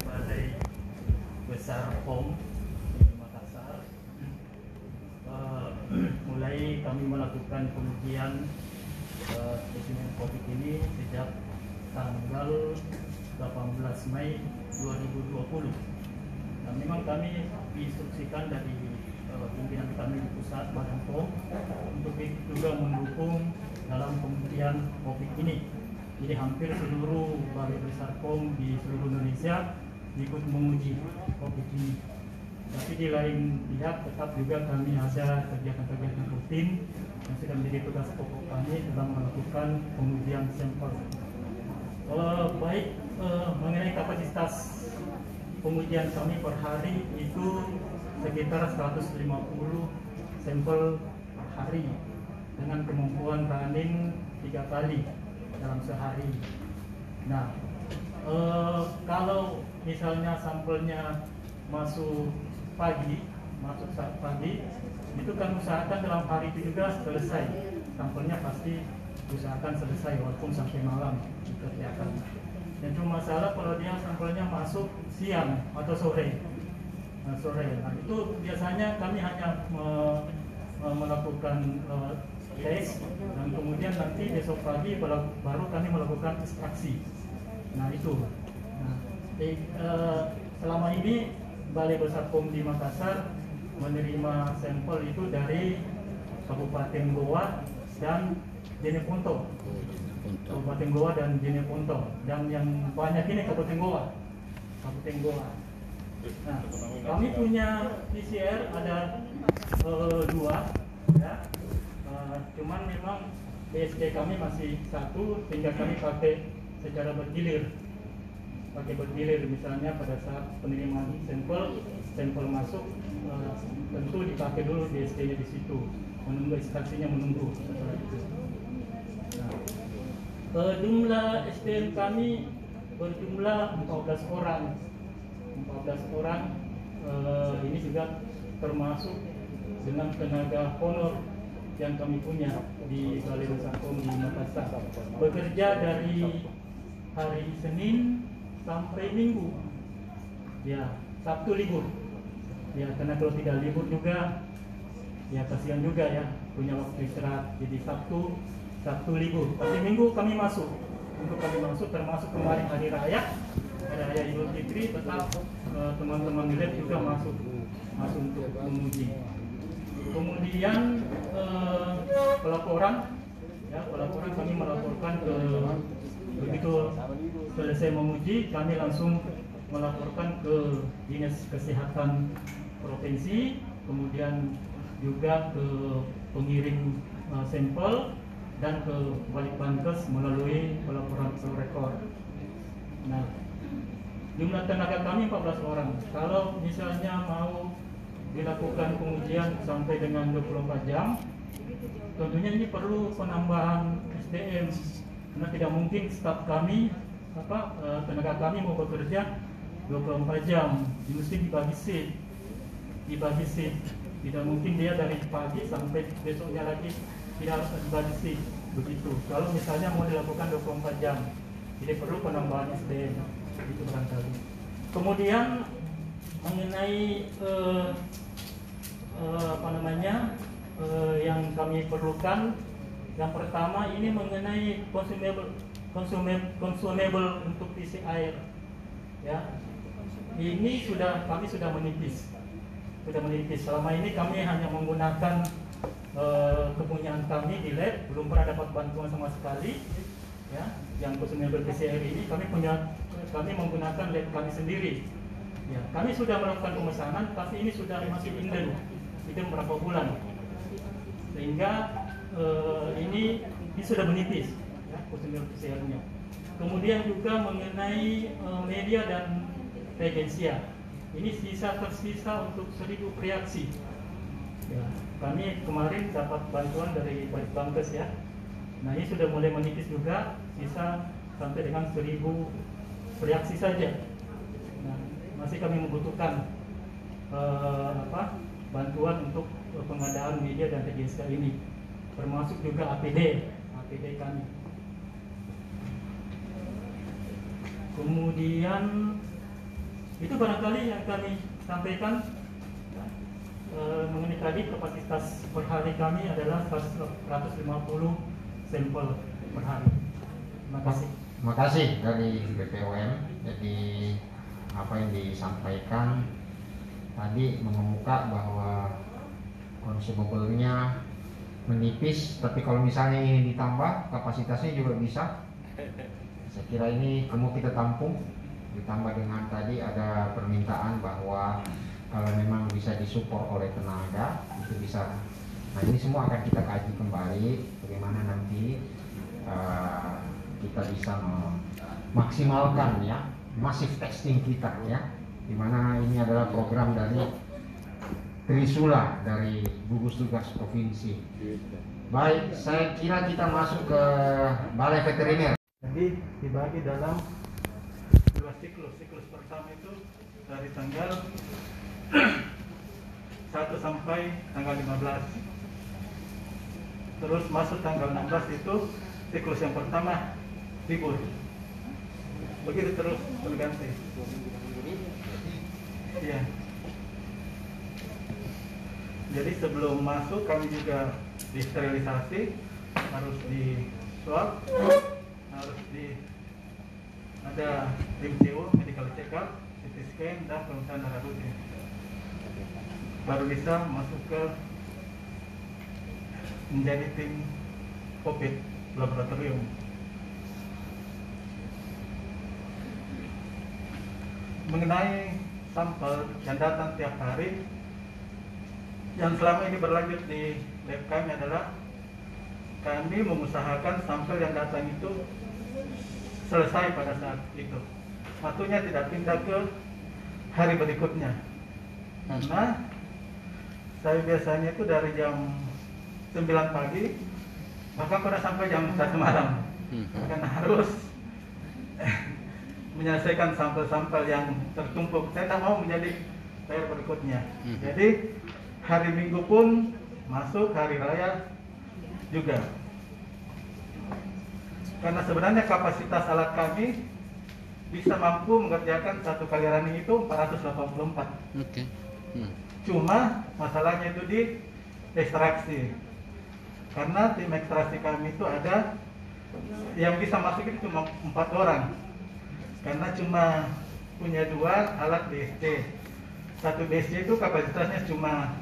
Speaker 7: Balai Besar POM di Makassar. Eh, mulai kami melakukan pengujian spesimen COVID ini sejak tanggal 18 Mei 2020. Nah, memang kami diinstruksikan dari eh, pimpinan kami di pusat Badan POM untuk juga mendukung dalam pengujian COVID ini. Jadi hampir seluruh balai besar POM di seluruh Indonesia ikut menguji COVID ini. Tapi di lain pihak tetap juga kami ada kegiatan-kegiatan rutin yang sudah menjadi tugas pokok kami dalam melakukan pengujian sampel. Eh, baik eh, mengenai kapasitas pengujian kami per hari itu sekitar 150 sampel per hari dengan kemampuan running tiga kali dalam sehari. Nah, eh, kalau misalnya sampelnya masuk pagi, masuk saat pagi, itu kan usahakan dalam hari itu juga selesai. Sampelnya pasti usahakan selesai walaupun sampai malam dikerjakan. Dan cuma masalah kalau dia sampelnya masuk siang atau sore. Nah, sore. Nah, itu biasanya kami hanya me- me- melakukan eh, tes dan kemudian nanti besok pagi baru kami melakukan ekstraksi. Nah itu. Nah, eh, selama ini Balai Besar POM di Makassar menerima sampel itu dari Kabupaten Goa dan Jeneponto. Kabupaten Goa dan Jeneponto. Dan yang banyak ini Kabupaten Goa. Kabupaten Goa. Nah, kami punya PCR ada eh, dua, ya. Eh, cuman memang BSD kami masih satu, sehingga kami pakai secara bergilir. Pakai bergilir, misalnya pada saat penerimaan sampel, sampel masuk, eh, tentu dipakai dulu BSD-nya di situ, menunggu ekstraksinya menunggu. Itu. Nah, eh, jumlah SDM kami berjumlah 14 orang. 14 orang eh, ini juga termasuk dengan tenaga honor yang kami punya di Balai POM di Makassar. Bekerja dari hari Senin sampai Minggu. Ya Sabtu libur ya karena kalau tidak libur juga ya kasihan juga ya punya waktu istirahat. Jadi Sabtu Sabtu libur. Tapi Minggu kami masuk. Minggu kami masuk termasuk kemarin hari raya hari raya Idul Fitri tetap eh, teman-teman lab juga masuk masuk untuk menguji kemudian eh, pelaporan. Ya pelaporan kami melaporkan ke begitu selesai menguji kami langsung melaporkan ke dinas kesehatan provinsi kemudian juga ke pengirim eh, sampel dan ke Balitbangkes melalui pelaporan rekor. Nah, jumlah tenaga kami 14 orang. Kalau misalnya mau dilakukan pengujian sampai dengan 24 jam, tentunya ini perlu penambahan SDM karena tidak mungkin staf kami apa eh, tenaga kami mau bekerja 24 jam, mesti dibagi shift, dibagi. Tidak mungkin dia dari pagi sampai besoknya lagi tidak harus dibagi begitu. Kalau misalnya mau dilakukan 24 jam, jadi perlu penambahan SDM itu barangkali. Kemudian mengenai eh, eh, apa namanya eh, yang kami perlukan yang pertama ini mengenai consumable consumable, consumable untuk isi air ya ini sudah kami sudah menipis sudah menipis selama ini kami hanya menggunakan eh, kepunyaan kami di lab belum pernah dapat bantuan sama sekali ya yang consumable PCR ini. Kami punya kami menggunakan lab kami sendiri. Ya kami sudah melakukan pemesanan tapi ini sudah masih inden itu beberapa bulan. Sehingga eh, ini, ini sudah menipis ya consumable PCR-nya kemudian juga mengenai eh, media dan reagensia ini sisa tersisa untuk seribu reaksi ya, kami kemarin dapat bantuan dari Bankes ya. Nah ini sudah mulai menipis juga sisa sampai dengan seribu reaksi saja. Nah, masih kami membutuhkan eh, apa bantuan untuk pengadaan media dan reagensia ini termasuk juga APD APD kami. Kemudian itu barangkali yang kami sampaikan e, mengenai tadi kapasitas per hari kami adalah 150 sampel per hari. Terima kasih.
Speaker 3: Terima kasih dari BPOM. Jadi apa yang disampaikan tadi mengemuka bahwa consumable-nya menipis, tapi kalau misalnya ini ditambah kapasitasnya juga bisa. Saya kira ini kamu kita tampung ditambah dengan tadi ada permintaan bahwa kalau memang bisa disupport oleh tenaga itu bisa. Nah ini semua akan kita kaji kembali bagaimana nanti uh, kita bisa memaksimalkan ya masif testing kita ya di mana ini adalah program dari Trisula dari gugus tugas provinsi. Baik saya kira kita masuk ke balai veteriner.
Speaker 4: Jadi dibagi dalam siklus. Siklus pertama itu dari tanggal 1 sampai tanggal 15. Terus masuk tanggal 16 itu siklus yang pertama libur. Begitu terus berganti. Iya. Jadi sebelum masuk kami juga disterilisasi, harus di swab, harus di ada MCO, medical check up, CT scan, dan pemeriksaan darah rutin. Baru bisa masuk ke menjadi tim COVID laboratorium. Mengenai sampel yang datang tiap hari, yang selama ini berlanjut di lab kami adalah kami mengusahakan sampel yang datang itu selesai pada saat itu. Waktunya tidak pindah ke hari berikutnya. Karena saya biasanya itu dari jam 9 pagi bahkan pernah sampai jam 1 malam. Karena harus menyelesaikan sampel-sampel yang tertumpuk. Saya tidak mau menjadi PR berikutnya. Jadi hari Minggu pun masuk hari raya juga karena sebenarnya kapasitas alat kami bisa mampu mengerjakan satu kali running itu 484. Oke.
Speaker 5: Okay. Hmm.
Speaker 4: Cuma masalahnya itu di ekstraksi. Karena tim ekstraksi kami itu ada yang bisa masuk itu cuma empat orang. Karena cuma punya dua alat BSC. Satu BSC itu kapasitasnya cuma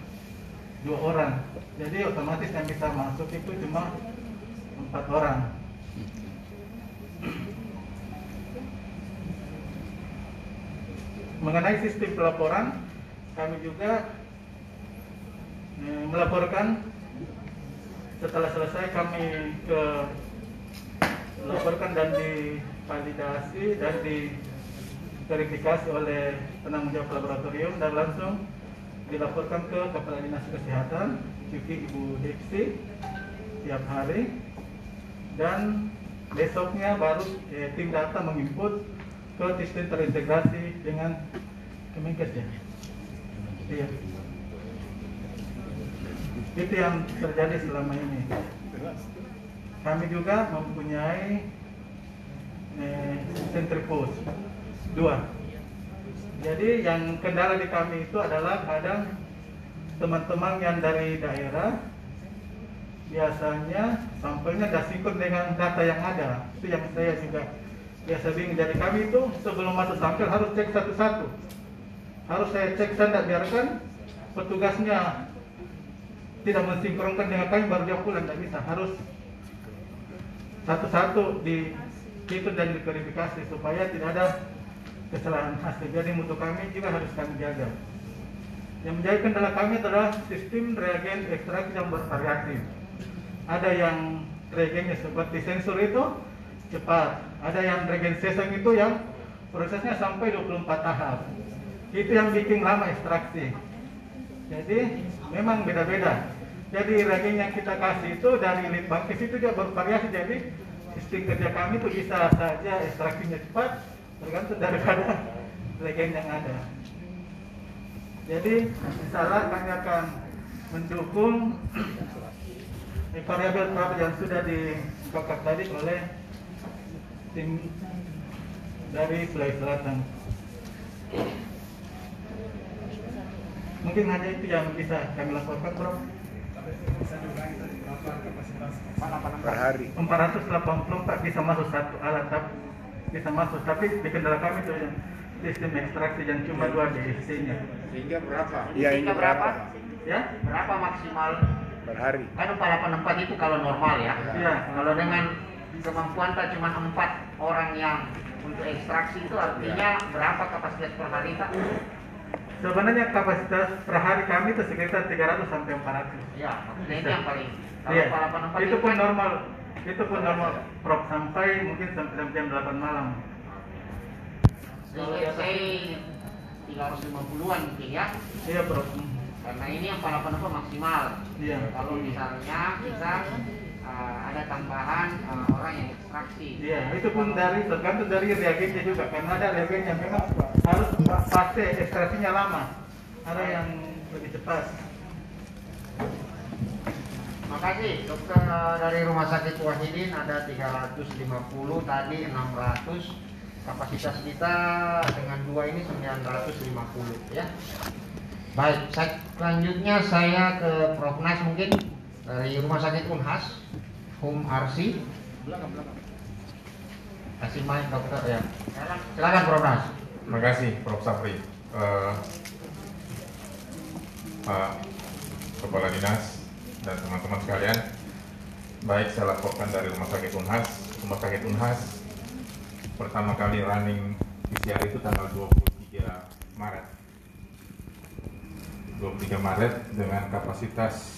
Speaker 4: dua orang. Jadi otomatis yang bisa masuk itu cuma empat orang. Mengenai sistem pelaporan, kami juga eh, melaporkan setelah selesai kami ke laporkan dan divalidasi dan diverifikasi oleh penanggung jawab laboratorium dan langsung dilaporkan ke Kepala Dinas Kesehatan, Cuki Ibu Diksi tiap hari. Dan besoknya baru eh, tim data menginput ke sistem terintegrasi dengan Kemenkes ya. Iya. Itu yang terjadi selama ini. Kami juga mempunyai eh, centrifuse dua. Jadi yang kendala di kami itu adalah kadang teman-teman yang dari daerah biasanya sampelnya tidak sinkron dengan data yang ada. Itu yang saya juga biasa bingung. Jadi kami itu sebelum masuk sampel harus cek satu-satu. Harus saya cek saya tidak biarkan petugasnya tidak mensinkronkan dengan kami baru dia pulang tidak bisa. Harus satu-satu di itu dan diverifikasi supaya tidak ada kesalahan hasil. Jadi mutu kami juga harus kami jaga. Yang menjadi kendala kami adalah sistem reagen ekstraksi yang bervariatif. Ada yang reagennya seperti sensor itu cepat, ada yang reagen sesang itu yang prosesnya sampai 24 tahap. Itu yang bikin lama ekstraksi. Jadi memang beda-beda. Jadi reagen yang kita kasih itu dari litbangkes itu juga bervariasi. Jadi sistem kerja kami itu bisa saja ekstraksinya cepat tergantung daripada reagen yang ada. Jadi misalnya kami akan mendukung variabel variabel yang sudah dikokak tadi oleh tim dari Sulawesi Selatan. Mungkin hanya itu yang bisa kami laporkan, Bro.
Speaker 2: Per hari.
Speaker 4: 484 bisa masuk satu alat tapi bisa masuk tapi di kendala kami itu yang sistem ekstraksi yang cuma dua DSC-nya.
Speaker 2: Sehingga berapa?
Speaker 3: Iya, ini berapa?
Speaker 4: Ya?
Speaker 3: Berapa maksimal?
Speaker 2: Per hari.
Speaker 3: Kan 484 itu kalau normal ya.
Speaker 4: Iya.
Speaker 3: Kalau dengan kemampuan tak cuma empat orang yang untuk ekstraksi itu artinya berapa kapasitas per hari Pak?
Speaker 4: Sebenarnya kapasitas per hari kami itu sekitar 300 sampai 400.
Speaker 3: Ya, maksudnya ini yang paling. Kalau
Speaker 4: Iya.
Speaker 3: 484
Speaker 4: Itu pun
Speaker 3: kan-
Speaker 4: normal. Itu pun normal. Prop sampai mungkin sampai jam- jam 8 malam.
Speaker 3: Kalau saya 350-an mungkin ya.
Speaker 4: Iya, Bro.
Speaker 3: Karena ini yang 484 maksimal.
Speaker 4: Iya.
Speaker 3: Kalau misalnya kita uh, ada tambahan uh, orang yang ekstraksi.
Speaker 4: Iya, itu pun dari tergantung dari reagennya juga karena ada reagen yang memang harus fase ekstraksinya lama. Ada yang lebih cepat.
Speaker 3: Makasih dokter dari Rumah Sakit Wahidin ada 350 tadi 600 kapasitas kita dengan dua ini 950 ya. Baik, selanjutnya saya ke Prof Nas mungkin dari Rumah Sakit Unhas, Hum Arsi. Kasih mic dokter ya. Silakan Prof Nas.
Speaker 6: Terima kasih Prof. Sapri. Eh, Pak Kepala Dinas dan teman-teman sekalian, baik saya laporkan dari Rumah Sakit Unhas. Rumah Sakit Unhas pertama kali running PCR itu tanggal 23 Maret. 23 Maret dengan kapasitas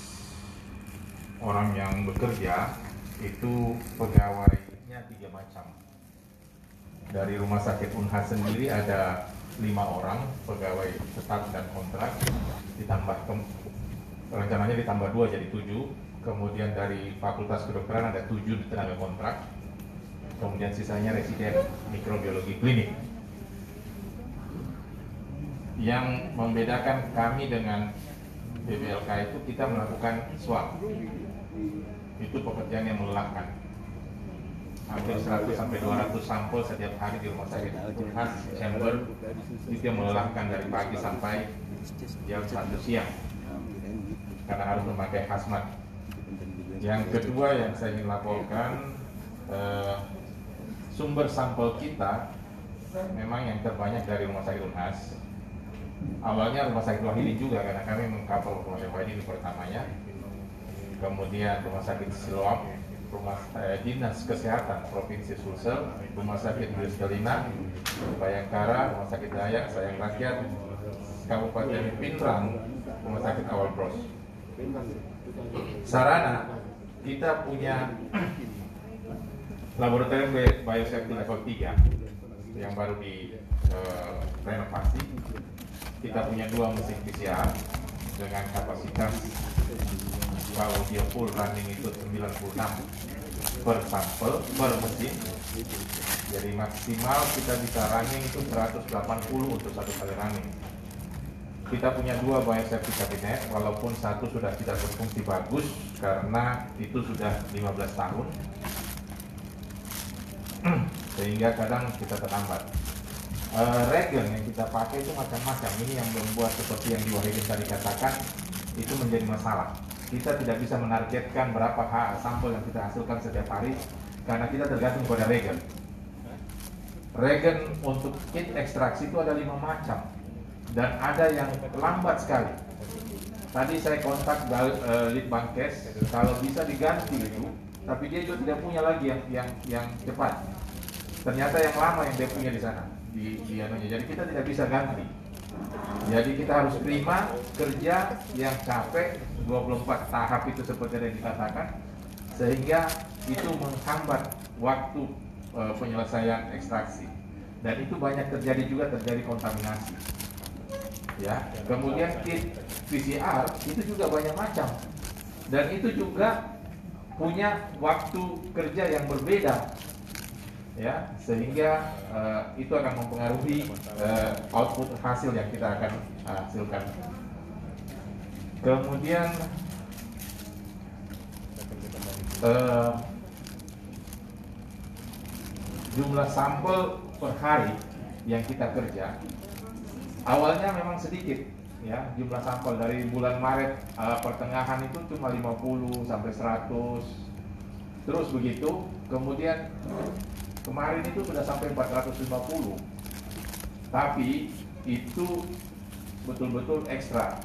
Speaker 6: orang yang bekerja itu pegawainya tiga macam. Dari rumah sakit Unhas sendiri ada lima orang pegawai tetap dan kontrak ditambah rencananya ditambah dua jadi tujuh. Kemudian dari fakultas kedokteran ada tujuh tenaga kontrak. Kemudian sisanya residen mikrobiologi klinik. Yang membedakan kami dengan BBLK itu kita melakukan swab itu pekerjaan yang melelahkan. Hampir 100 sampai 200 sampel setiap hari di rumah sakit Unhas Chamber itu yang melelahkan dari pagi sampai jam 1 siang. Karena harus memakai hazmat. Yang kedua yang saya ingin laporkan eh, sumber sampel kita memang yang terbanyak dari rumah sakit Unhas. Awalnya rumah sakit Wahidi juga karena kami mengcover rumah sakit Wahidi pertamanya kemudian rumah sakit Siloam rumah eh, dinas kesehatan provinsi Sulsel rumah sakit Luis Kelina Bayangkara rumah sakit Dayak Sayang Rakyat Kabupaten Pindrang rumah sakit Awal Bros. Sarana kita punya laboratorium bi- biosafety level 3 yang baru di eh, renovasi. Kita punya dua mesin PCR dengan kapasitas kalau dia full running itu 96 per sampel per mesin. Jadi maksimal kita bisa running itu 180 untuk satu kali running. Kita punya dua biosafety kabinet walaupun satu sudah tidak berfungsi bagus karena itu sudah 15 tahun. Sehingga kadang kita terlambat. Eh, regen yang kita pakai itu macam-macam. Ini yang membuat seperti yang Diwahidin tadi katakan itu menjadi masalah. Kita tidak bisa menargetkan berapa ha- sampel yang kita hasilkan setiap hari karena kita tergantung pada regen. Regen untuk kit ekstraksi itu ada lima macam dan ada yang lambat sekali. Tadi saya kontak Bal- eh, Litbangkes, kalau bisa diganti itu, tapi dia juga tidak punya lagi yang yang yang cepat. Ternyata yang lama yang dia punya di sana di, di. Jadi kita tidak bisa ganti. Jadi kita harus terima kerja yang capek 24 tahap itu seperti yang dikatakan sehingga itu menghambat waktu eh, penyelesaian ekstraksi. Dan itu banyak terjadi juga terjadi kontaminasi. Ya kemudian kit PCR itu juga banyak macam. Dan itu juga punya waktu kerja yang berbeda ya sehingga eh, itu akan mempengaruhi eh, output hasil yang kita akan hasilkan. Kemudian eh, jumlah sampel per hari yang kita kerja awalnya memang sedikit ya. Jumlah sampel dari bulan Maret eh, pertengahan itu cuma 50 sampai 100 terus begitu kemudian kemarin itu sudah sampai 450 tapi itu betul-betul ekstra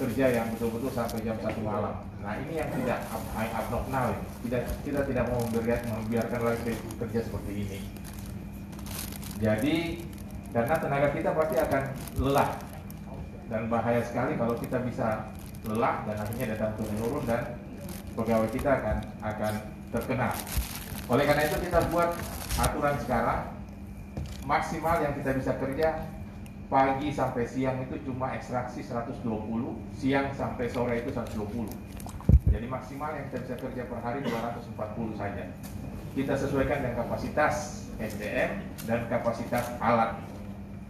Speaker 6: kerja yang betul-betul sampai jam satu malam. Nah ini yang tidak ab- abnormal, tidak kita tidak mau membiarkan, membiarkan lagi kerja seperti ini. Jadi karena tenaga kita pasti akan lelah dan bahaya sekali kalau kita bisa lelah dan akhirnya datang turun dan pegawai kita akan akan terkena. Oleh karena itu kita buat aturan sekarang maksimal yang kita bisa kerja pagi sampai siang itu cuma ekstraksi 120, siang sampai sore itu 120. Jadi maksimal yang kita bisa kerja per hari 240 saja. Kita sesuaikan dengan kapasitas SDM dan kapasitas alat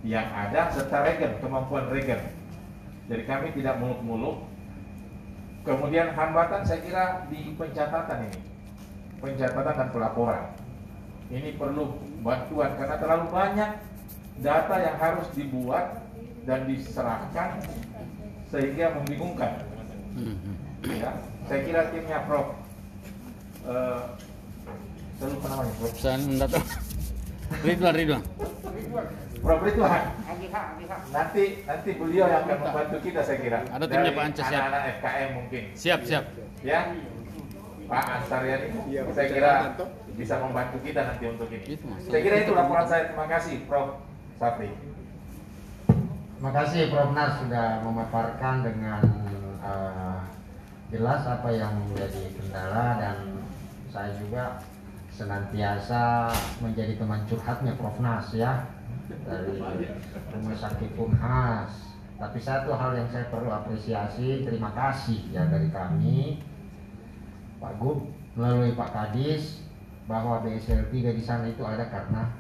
Speaker 6: yang ada serta regen, kemampuan regen. Jadi kami tidak muluk-muluk. Kemudian hambatan saya kira di pencatatan ini. Pencatatan dan pelaporan. Ini perlu bantuan karena terlalu banyak data yang harus dibuat dan diserahkan sehingga membingungkan. Ya, saya kira timnya Prof. Eh, saya lupa namanya Prof.
Speaker 5: Saya. Ridwan, Ridwan.
Speaker 6: Prof Ridwan. Nanti nanti beliau yang akan membantu kita saya kira.
Speaker 5: Ada timnya Pak Ance, siap.
Speaker 6: Anak-anak FKM mungkin.
Speaker 5: Siap, siap.
Speaker 6: Ya. Pak Ansarian
Speaker 2: Iya,
Speaker 6: saya kira bisa membantu kita nanti untuk ini. Saya kira itu laporan saya. Terima kasih Prof. Sapri.
Speaker 3: Terima kasih Prof Nas sudah memaparkan dengan eh, jelas apa yang menjadi kendala dan saya juga senantiasa menjadi teman curhatnya Prof Nas ya dari Rumah Sakit Unhas. Tapi satu hal yang saya perlu apresiasi, terima kasih ya dari kami Pak Gub melalui Pak Kadis bahwa BSL 3 di sana itu ada karena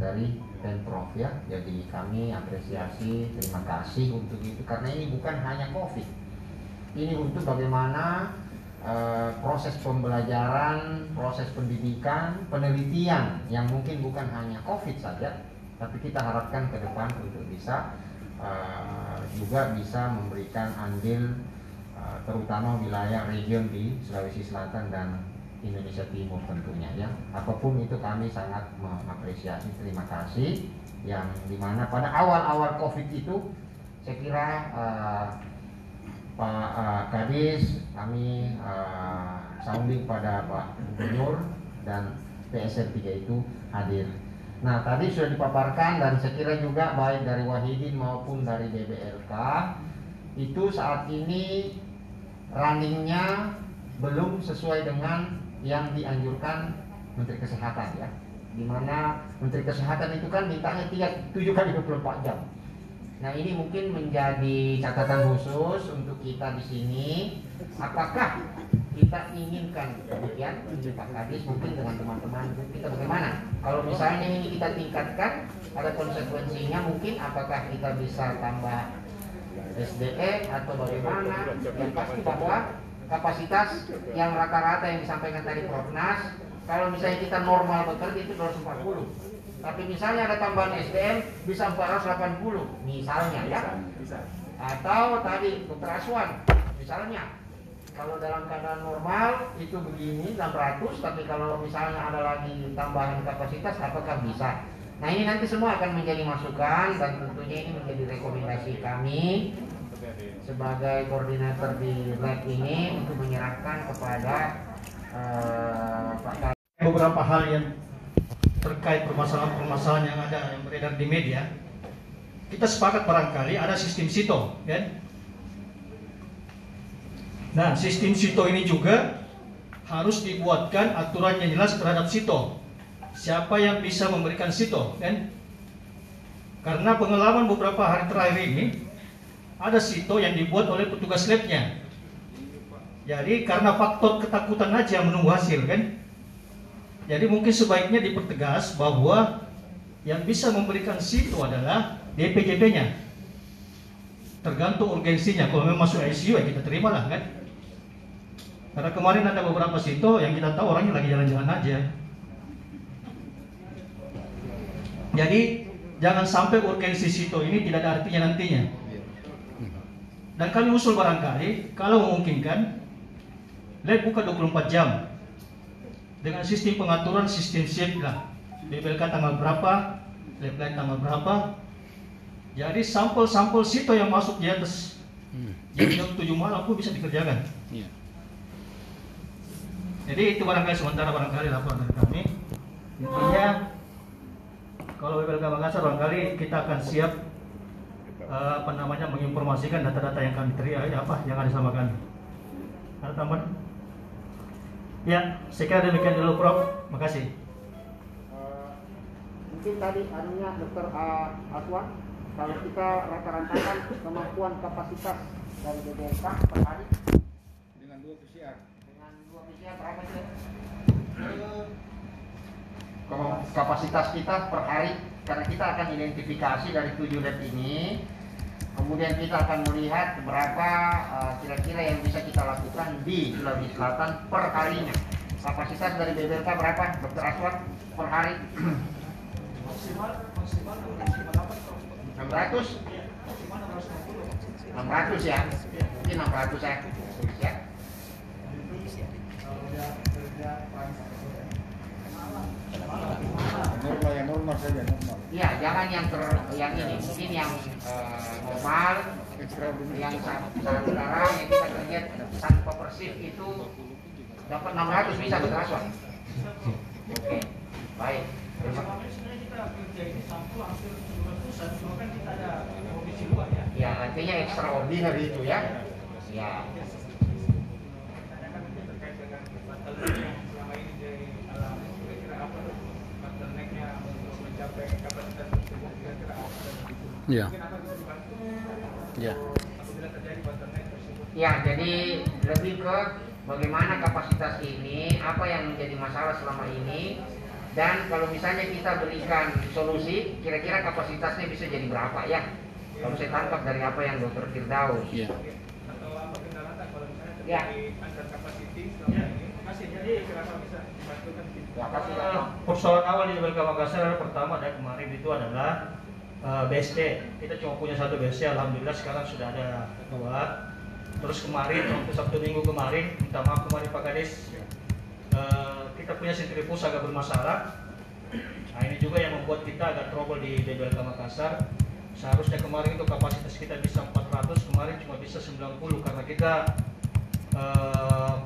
Speaker 3: dari Pemprov ya. Jadi kami apresiasi, terima kasih untuk itu karena ini bukan hanya Covid. Ini untuk bagaimana eh, proses pembelajaran, proses pendidikan, penelitian yang mungkin bukan hanya Covid saja, tapi kita harapkan ke depan untuk bisa eh, juga bisa memberikan andil terutama wilayah region di Sulawesi Selatan dan Indonesia Timur tentunya ya. Apa pun itu kami sangat mengapresiasi. Terima kasih. Yang di mana pada awal-awal COVID itu saya kira eh, Pak eh, Kadis kami eh, sounding pada Pak Gubernur dan PSR 3 itu hadir. Nah tadi sudah dipaparkan dan saya kira juga baik dari Wahidin maupun dari BBLK itu saat ini runningnya belum sesuai dengan yang dianjurkan Menteri Kesehatan ya. Di mana Menteri Kesehatan itu kan mintanya 3, 7 kali 24 jam. Nah ini mungkin menjadi catatan khusus untuk kita di sini. Apakah kita inginkan demikian Pak Kadis mungkin dengan teman-teman kita bagaimana? Kalau misalnya ini kita tingkatkan, ada konsekuensinya mungkin apakah kita bisa tambah SDM atau bagaimana? Yang pasti bahwa kapasitas yang rata-rata yang disampaikan tadi Prof Nas, kalau misalnya kita normal bekerja itu 240 Tapi misalnya ada tambahan SDM bisa 480 misalnya ya. Atau tadi dokter Aswan misalnya kalau dalam keadaan normal itu begini 600 tapi kalau misalnya ada lagi tambahan kapasitas apakah bisa? Nah ini nanti semua akan menjadi masukan dan tentunya ini menjadi rekomendasi kami sebagai koordinator di lab ini untuk menyerahkan kepada uh, Pak
Speaker 1: beberapa hal yang terkait permasalahan-permasalahan yang ada yang beredar di media. Kita sepakat barangkali ada sistem sito kan? Nah sistem sito ini juga harus dibuatkan aturan yang jelas terhadap sito siapa yang bisa memberikan sito kan karena pengalaman beberapa hari terakhir ini ada sito yang dibuat oleh petugas labnya jadi karena faktor ketakutan aja menunggu hasil kan jadi mungkin sebaiknya dipertegas bahwa yang bisa memberikan situ adalah DPJP-nya. Tergantung urgensinya. Kalau memang masuk ICU ya kita terima lah kan. Karena kemarin ada beberapa situ yang kita tahu orangnya lagi jalan-jalan aja. Jadi jangan sampai urgensi situ ini tidak ada artinya nantinya. Dan kami usul barangkali kalau memungkinkan lab buka 24 jam dengan sistem pengaturan sistem shift lah BPLK tanggal berapa lab lain tanggal berapa jadi sampel-sampel situ yang masuk di atas hmm. jadi jam 7 malam pun bisa dikerjakan yeah. jadi itu barangkali sementara barangkali laporan dari kami intinya kalau BPLK Makassar barangkali kita akan siap uh, apa namanya menginformasikan data-data yang kami terima apa yang ada sama kami ada tambahan Ya, saya kira demikian dulu Prof. Makasih.
Speaker 3: Uh, mungkin tadi anunya Dokter uh, Aswan, kalau kita rata-ratakan kemampuan kapasitas dari BBK per hari
Speaker 2: dengan dua PCR.
Speaker 3: Dengan dua PCR berapa sih? Kapasitas kita per hari karena kita akan identifikasi dari tujuh lab ini Kemudian kita akan melihat berapa eh, kira-kira uh, yang bisa kita lakukan di Sulawesi Selatan per harinya. Kapasitas dari BBLK berapa, Dokter Aswad, per hari? Maksimal, maksimal 600. 600 ya, mungkin 600 ya. ya.
Speaker 2: Normal ya normal saja normal.
Speaker 3: Iya, jangan yang ter yang ini, mungkin yang uh, normal, yang sekarang yang kita lihat tanpa persif itu dapat 600 bisa berasal. Oke, baik. Ya, artinya extraordinary itu ya. Ya.
Speaker 5: Ya. Ya.
Speaker 3: Ya, jadi lebih ke bagaimana kapasitas ini, apa yang menjadi masalah selama ini, dan kalau misalnya kita berikan solusi, kira-kira kapasitasnya bisa jadi berapa ya? Kalau saya tangkap dari apa yang Dokter Firdaus.
Speaker 5: Ya.
Speaker 3: Ya.
Speaker 1: Persoalan awal di Belka Makassar pertama dan kemarin itu adalah uh, eh, kita cuma punya satu BST alhamdulillah sekarang sudah ada dua. Terus kemarin waktu Sabtu Minggu kemarin minta maaf kemarin Pak Kades uh, kita punya sentrifus agak bermasalah. Nah ini juga yang membuat kita agak trouble di DBLK Makassar. Seharusnya kemarin itu kapasitas kita bisa 400 kemarin cuma bisa 90 karena kita uh,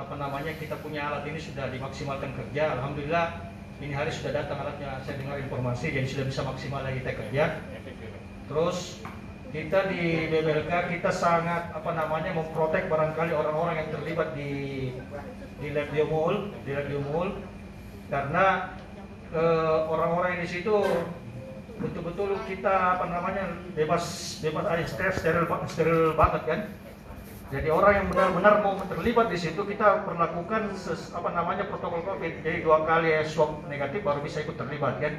Speaker 1: apa namanya kita punya alat ini sudah dimaksimalkan kerja. Alhamdulillah ini hari sudah datang alatnya. Saya dengar informasi jadi sudah bisa maksimal lagi kita kerja. Terus kita di BBLK kita sangat apa namanya memprotek barangkali orang-orang yang terlibat di di lab biomol di lab biomol karena eh, orang-orang di situ betul-betul kita apa namanya bebas bebas aja steril steril banget kan jadi orang yang benar-benar mau terlibat di situ kita perlakukan ses, apa namanya protokol COVID. Jadi dua kali swab negatif baru bisa ikut terlibat kan.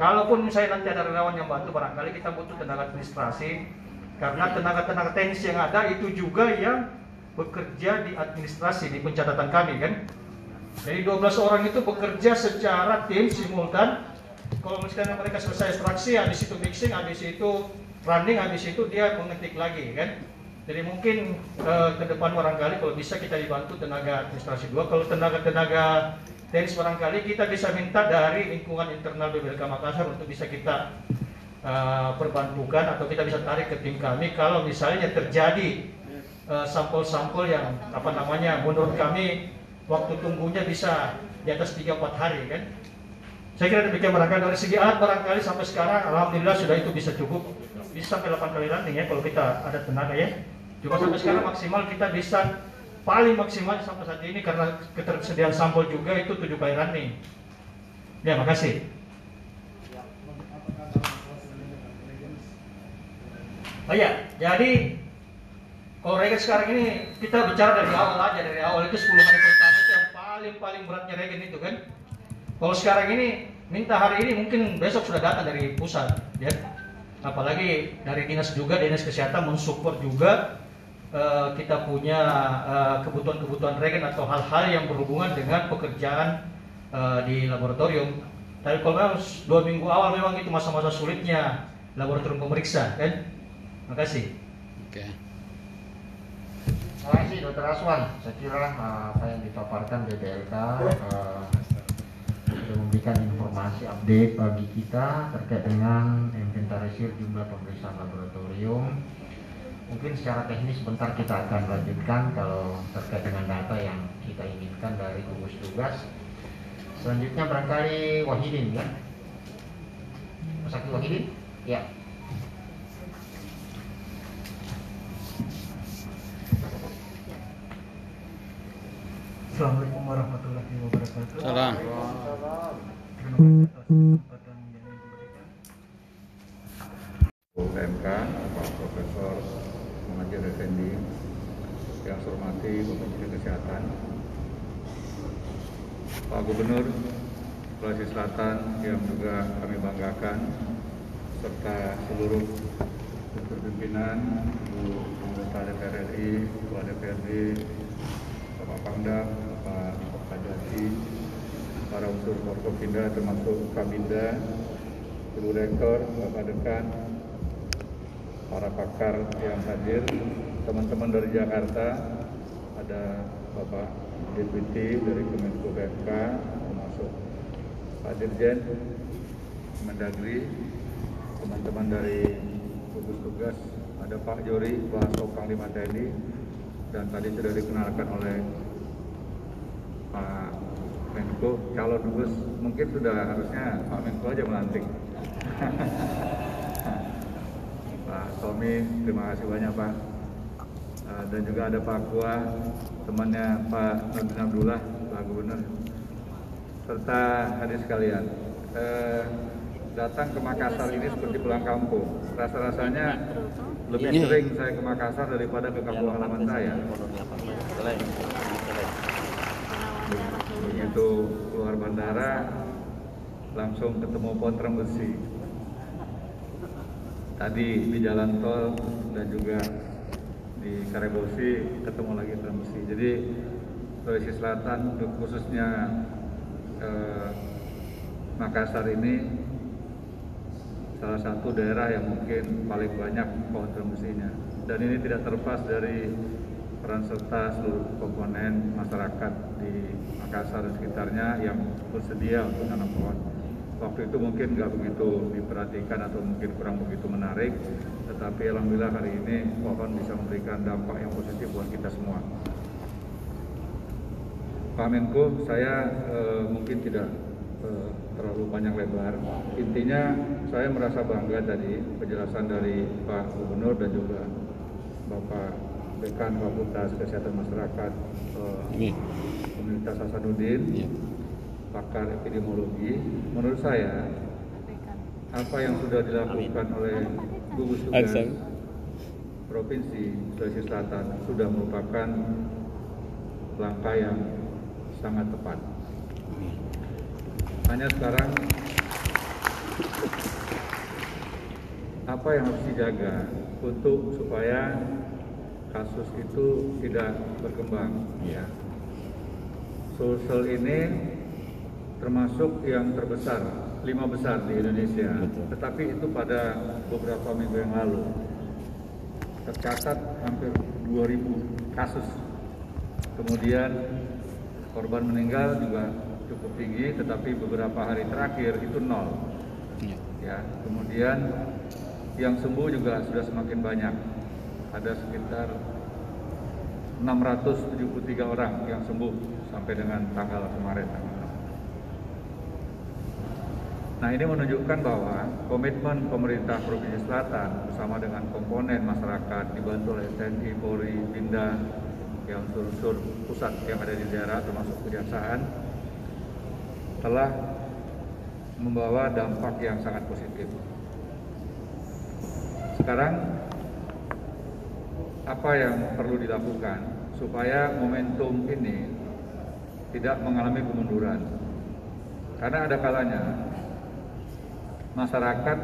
Speaker 1: Kalaupun misalnya nanti ada relawan yang bantu barangkali kita butuh tenaga administrasi karena tenaga-tenaga teknis yang ada itu juga yang bekerja di administrasi di pencatatan kami kan. Jadi 12 orang itu bekerja secara tim simultan. Kalau misalnya mereka selesai ekstraksi, habis itu mixing, habis itu running, habis itu dia mengetik lagi kan. Jadi mungkin eh, ke depan barangkali kalau bisa kita dibantu tenaga administrasi dua. Kalau tenaga-tenaga teknis barangkali kita bisa minta dari lingkungan internal BBLK Makassar untuk bisa kita eh, perbantukan atau kita bisa tarik ke tim kami kalau misalnya terjadi eh, sampel-sampel yang apa namanya menurut kami waktu tunggunya bisa di atas 3-4 hari kan. Saya kira demikian barangkali dari segi alat barangkali sampai sekarang alhamdulillah sudah itu bisa cukup bisa sampai 8 kali landing ya kalau kita ada tenaga ya. Cuma sampai sekarang maksimal kita bisa paling maksimal sampai saat ini karena ketersediaan sampel juga itu 7 kali landing. Ya, makasih. Oh iya, jadi kalau regen sekarang ini kita bicara dari awal aja dari awal itu 10 hari pertama itu yang paling paling beratnya regen itu kan. Kalau sekarang ini minta hari ini mungkin besok sudah datang dari pusat, ya. Apalagi dari dinas juga dinas kesehatan mensupport juga eh, kita punya eh, kebutuhan-kebutuhan regen atau hal-hal yang berhubungan dengan pekerjaan eh, di laboratorium. Tapi kalau memang dua minggu awal memang itu masa-masa sulitnya laboratorium pemeriksa kan. Makasih.
Speaker 5: Oke.
Speaker 3: Terima kasih Dr. Aswan. Saya kira uh, apa yang dipaparkan BBLK uh, sudah memberikan informasi update bagi kita terkait dengan inventarisir jumlah pemeriksaan laboratorium. Mungkin secara teknis sebentar kita akan lanjutkan kalau terkait dengan data yang kita inginkan dari gugus tugas. Selanjutnya barangkali Wahidin ya. Mas Aki Wahidin? Ya.
Speaker 4: Assalamualaikum warahmatullahi wabarakatuh.
Speaker 5: Salam.
Speaker 4: Terima kasih atas kesempatan yang diberikan.
Speaker 2: UMK, Pak Profesor Muhajir Effendi, yang saya hormati Bapak Menteri Kesehatan, Pak Gubernur Sulawesi Selatan yang juga kami banggakan, serta seluruh unsur pimpinan, Bu anggota DPR RI, Ketua DPRD, Bapak Pangdam, Bapak Kajati, para unsur Forkopinda termasuk Kabinda, Guru Rektor, Bapak Dekan, para pakar yang hadir, teman-teman dari Jakarta, ada Bapak Deputi dari Kemenko BMK, termasuk Pak Dirjen, Mendagri, teman-teman dari gugus tugas, ada Pak Jori, Pak Panglima TNI, dan tadi sudah dikenalkan oleh Pak Menko, calon dubes, mungkin sudah harusnya Pak Menko aja melantik. Pak Tommy, terima kasih banyak Pak. Eh, dan juga ada Pak Kua, temannya Pak Nurdin Abdullah, Pak Gubernur, serta hadir sekalian. Eh, datang ke Makassar ini seperti pulang kampung. Rasa-rasanya lebih
Speaker 5: Ini.
Speaker 2: sering saya ke Makassar daripada ke kampung halaman saya. Begitu keluar bandara, langsung ketemu pohon besi. Tadi di jalan tol dan juga di Karebosi ketemu lagi besi. Jadi Sulawesi Selatan khususnya eh, Makassar ini salah satu daerah yang mungkin paling banyak pohon termesinya. Dan ini tidak terlepas dari peran serta seluruh komponen masyarakat di Makassar dan sekitarnya yang bersedia untuk nanam pohon. Waktu itu mungkin nggak begitu diperhatikan atau mungkin kurang begitu menarik, tetapi alhamdulillah hari ini pohon bisa memberikan dampak yang positif buat kita semua. Pak Menko, saya eh, mungkin tidak eh, terlalu panjang lebar. Intinya saya merasa bangga tadi penjelasan dari Pak Gubernur dan juga Bapak Dekan Fakultas Kesehatan Masyarakat eh,
Speaker 5: Ini.
Speaker 2: Universitas Hasanuddin,
Speaker 5: Iya.
Speaker 2: pakar epidemiologi. Menurut saya apa yang sudah dilakukan oleh gugus tugas. Provinsi Sulawesi Selatan sudah merupakan langkah yang sangat tepat. Hanya sekarang apa yang harus dijaga untuk supaya kasus itu tidak berkembang ya. Sulsel ini termasuk yang terbesar, lima besar di Indonesia. Tetapi itu pada beberapa minggu yang lalu tercatat hampir 2000 kasus. Kemudian korban meninggal juga cukup tinggi, tetapi beberapa hari terakhir itu nol. Ya, kemudian yang sembuh juga sudah semakin banyak. Ada sekitar 673 orang yang sembuh sampai dengan tanggal kemarin. Nah ini menunjukkan bahwa komitmen pemerintah Provinsi Selatan bersama dengan komponen masyarakat dibantu oleh TNI, Polri, Binda, yang unsur-unsur pusat yang ada di daerah termasuk kejaksaan telah membawa dampak yang sangat positif. Sekarang apa yang perlu dilakukan supaya momentum ini tidak mengalami kemunduran? Karena ada kalanya masyarakat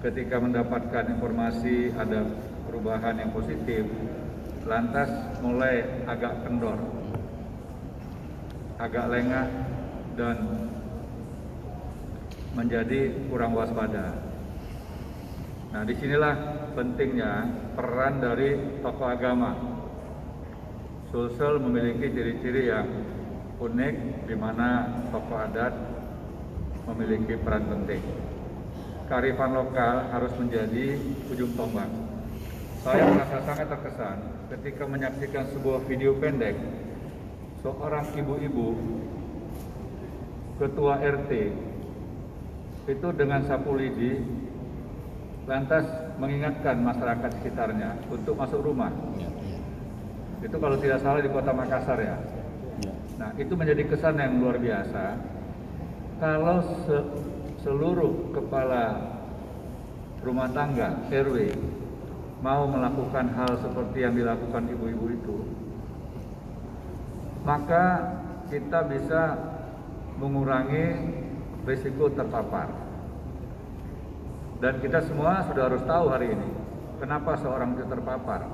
Speaker 2: ketika mendapatkan informasi ada perubahan yang positif, lantas mulai agak kendor, agak lengah dan menjadi kurang waspada. Nah, di sinilah pentingnya peran dari tokoh agama. Sulsel memiliki ciri-ciri yang unik di mana tokoh adat memiliki peran penting. Karifan lokal harus menjadi ujung tombak. Saya merasa sangat terkesan ketika menyaksikan sebuah video pendek seorang ibu-ibu ketua RT itu dengan sapu lidi lantas mengingatkan masyarakat sekitarnya untuk masuk rumah. Itu kalau tidak salah di kota Makassar ya. Nah itu menjadi kesan yang luar biasa. Kalau se seluruh kepala rumah tangga RW mau melakukan hal seperti yang dilakukan ibu-ibu itu, maka kita bisa mengurangi risiko terpapar. Dan kita semua sudah harus tahu hari ini, kenapa seorang itu terpapar.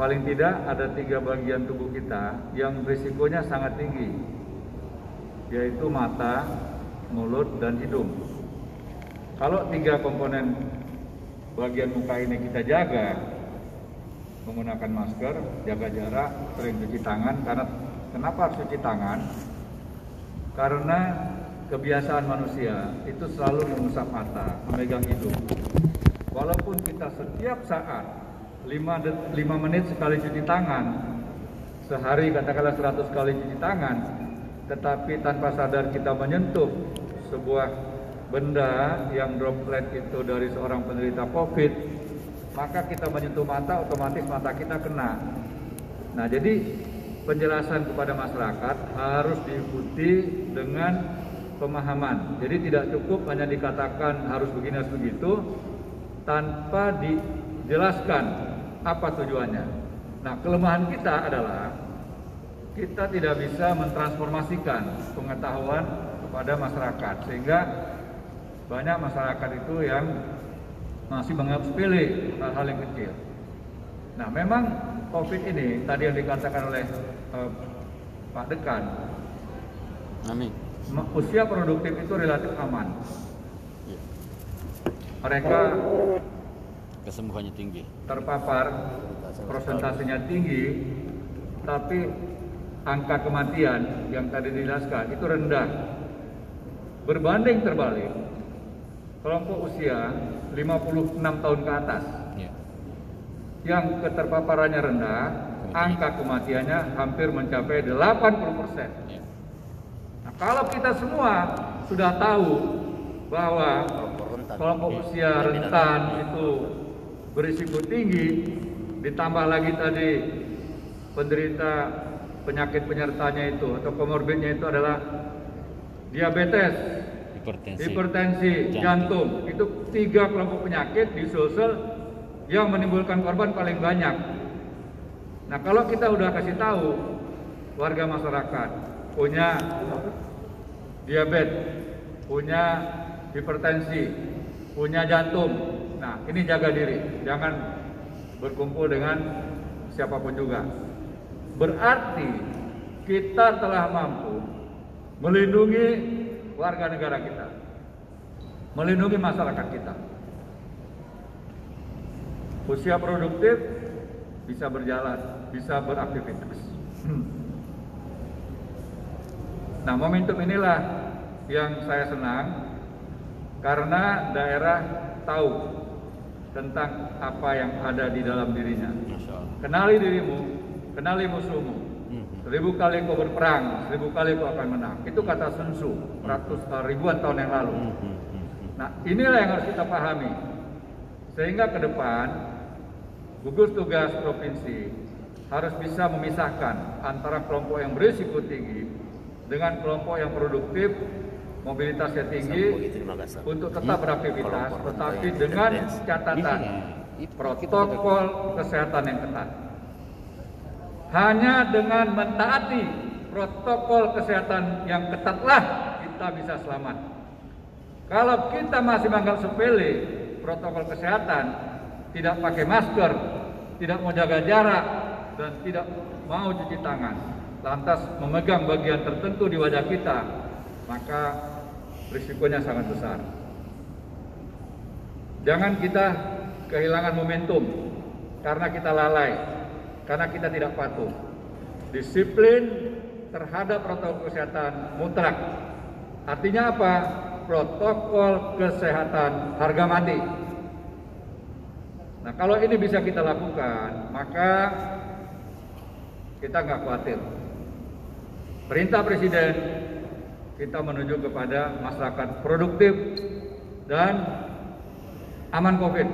Speaker 2: Paling tidak ada tiga bagian tubuh kita yang risikonya sangat tinggi, yaitu mata, mulut, dan hidung. Kalau tiga komponen bagian muka ini kita jaga, menggunakan masker, jaga jarak, sering cuci tangan, karena kenapa harus cuci tangan? Karena kebiasaan manusia itu selalu mengusap mata, memegang hidung. Walaupun kita setiap saat 5, 5 menit sekali cuci tangan, sehari katakanlah 100 kali cuci tangan, tetapi tanpa sadar kita menyentuh sebuah benda yang droplet itu dari seorang penderita COVID, maka kita menyentuh mata, otomatis mata kita kena. Nah, jadi penjelasan kepada masyarakat harus diikuti dengan pemahaman. Jadi tidak cukup hanya dikatakan harus begini harus begitu tanpa dijelaskan apa tujuannya. Nah, kelemahan kita adalah kita tidak bisa mentransformasikan pengetahuan kepada masyarakat sehingga banyak masyarakat itu yang masih menganggap sepele hal-hal yang kecil. Nah, memang COVID ini tadi yang dikatakan oleh uh, Pak Dekan,
Speaker 5: Amin.
Speaker 2: usia produktif itu relatif aman. Mereka
Speaker 5: Kesembuhannya tinggi.
Speaker 2: terpapar, prosentasenya tinggi, tapi angka kematian yang tadi dijelaskan itu rendah. Berbanding terbalik, kelompok usia 56 tahun ke atas
Speaker 5: Ya.
Speaker 2: yang keterpaparannya rendah, angka kematiannya hampir mencapai 80%.
Speaker 5: Ya.
Speaker 2: Nah, kalau kita semua sudah tahu bahwa kelompok usia rentan itu berisiko tinggi, ditambah lagi tadi penderita penyakit penyertanya itu atau komorbidnya itu adalah diabetes,
Speaker 5: Hipertensi.
Speaker 2: hipertensi, jantung. Itu tiga kelompok penyakit di Sulsel yang menimbulkan korban paling banyak. Nah kalau kita udah kasih tahu warga masyarakat punya diabetes, punya hipertensi, punya jantung. Nah ini jaga diri, jangan berkumpul dengan siapa pun juga. Berarti kita telah mampu melindungi warga negara kita, melindungi masyarakat kita. Usia produktif bisa berjalan, bisa beraktivitas. Nah, momentum inilah yang saya senang karena daerah tahu tentang apa yang ada di dalam dirinya. Kenali dirimu, kenali musuhmu. Seribu kali kau berperang, seribu kali kau akan menang. Itu kata Sun Tzu, ratus eh, ribuan tahun yang lalu. Nah, inilah yang harus kita pahami. Sehingga ke depan, gugus tugas provinsi harus bisa memisahkan antara kelompok yang berisiko tinggi dengan kelompok yang produktif, mobilitasnya tinggi untuk tetap beraktivitas, tetapi dengan catatan protokol kesehatan yang ketat. Hanya dengan mentaati protokol kesehatan yang ketatlah kita bisa selamat. Kalau kita masih menganggap sepele protokol kesehatan, tidak pakai masker, tidak mau jaga jarak, dan tidak mau cuci tangan, lantas memegang bagian tertentu di wajah kita, maka risikonya sangat besar. Jangan kita kehilangan momentum karena kita lalai, karena kita tidak patuh. Disiplin terhadap protokol kesehatan mutlak. Artinya apa? Protokol kesehatan harga mati. Nah kalau ini bisa kita lakukan, maka kita nggak khawatir. Perintah Presiden kita menuju kepada masyarakat produktif dan aman COVID.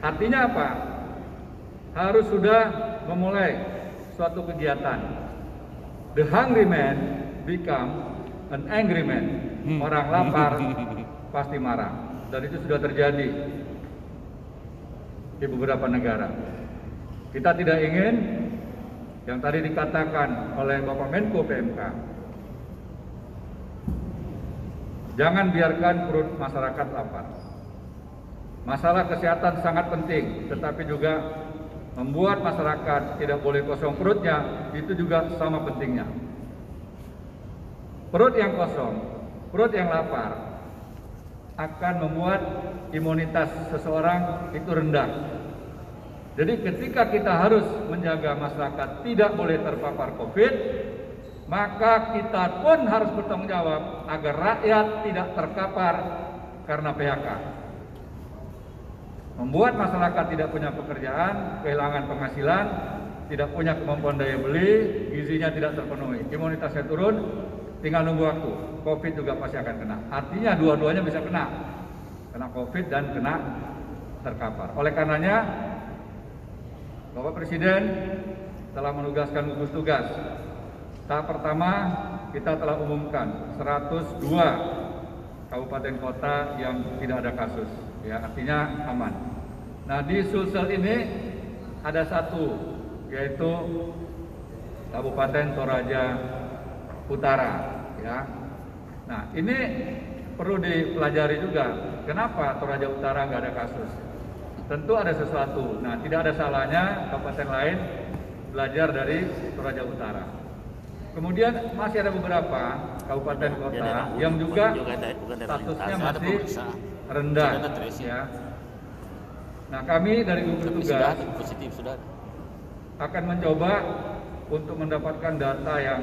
Speaker 2: Artinya apa? Harus sudah memulai suatu kegiatan. The hungry man become an angry man. Orang lapar pasti marah. Dan itu sudah terjadi di beberapa negara. Kita tidak ingin yang tadi dikatakan oleh Bapak Menko PMK. Jangan biarkan perut masyarakat lapar. Masalah kesehatan sangat penting, tetapi juga membuat masyarakat tidak boleh kosong perutnya, itu juga sama pentingnya. Perut yang kosong, perut yang lapar, akan membuat imunitas seseorang itu rendah. Jadi ketika kita harus menjaga masyarakat tidak boleh terpapar COVID, maka kita pun harus bertanggung jawab agar rakyat tidak terkapar karena PHK. Membuat masyarakat tidak punya pekerjaan, kehilangan penghasilan, tidak punya kemampuan daya beli, gizinya tidak terpenuhi, imunitasnya turun, tinggal nunggu waktu. COVID juga pasti akan kena. Artinya dua-duanya bisa kena. Kena COVID dan kena terkapar. Oleh karenanya, Bapak Presiden telah menugaskan gugus tugas. Tahap pertama kita telah umumkan 102 kabupaten kota yang tidak ada kasus, ya artinya aman. Nah di Sulsel ini ada satu yaitu Kabupaten Toraja Utara, ya. Nah ini perlu dipelajari juga. Kenapa Toraja Utara nggak ada kasus? Tentu ada sesuatu. Nah tidak ada salahnya kabupaten lain belajar dari Toraja Utara. Kemudian masih ada beberapa kabupaten kota yang juga statusnya masih rendah. Ya. Nah kami dari gugus tugas akan mencoba untuk mendapatkan data yang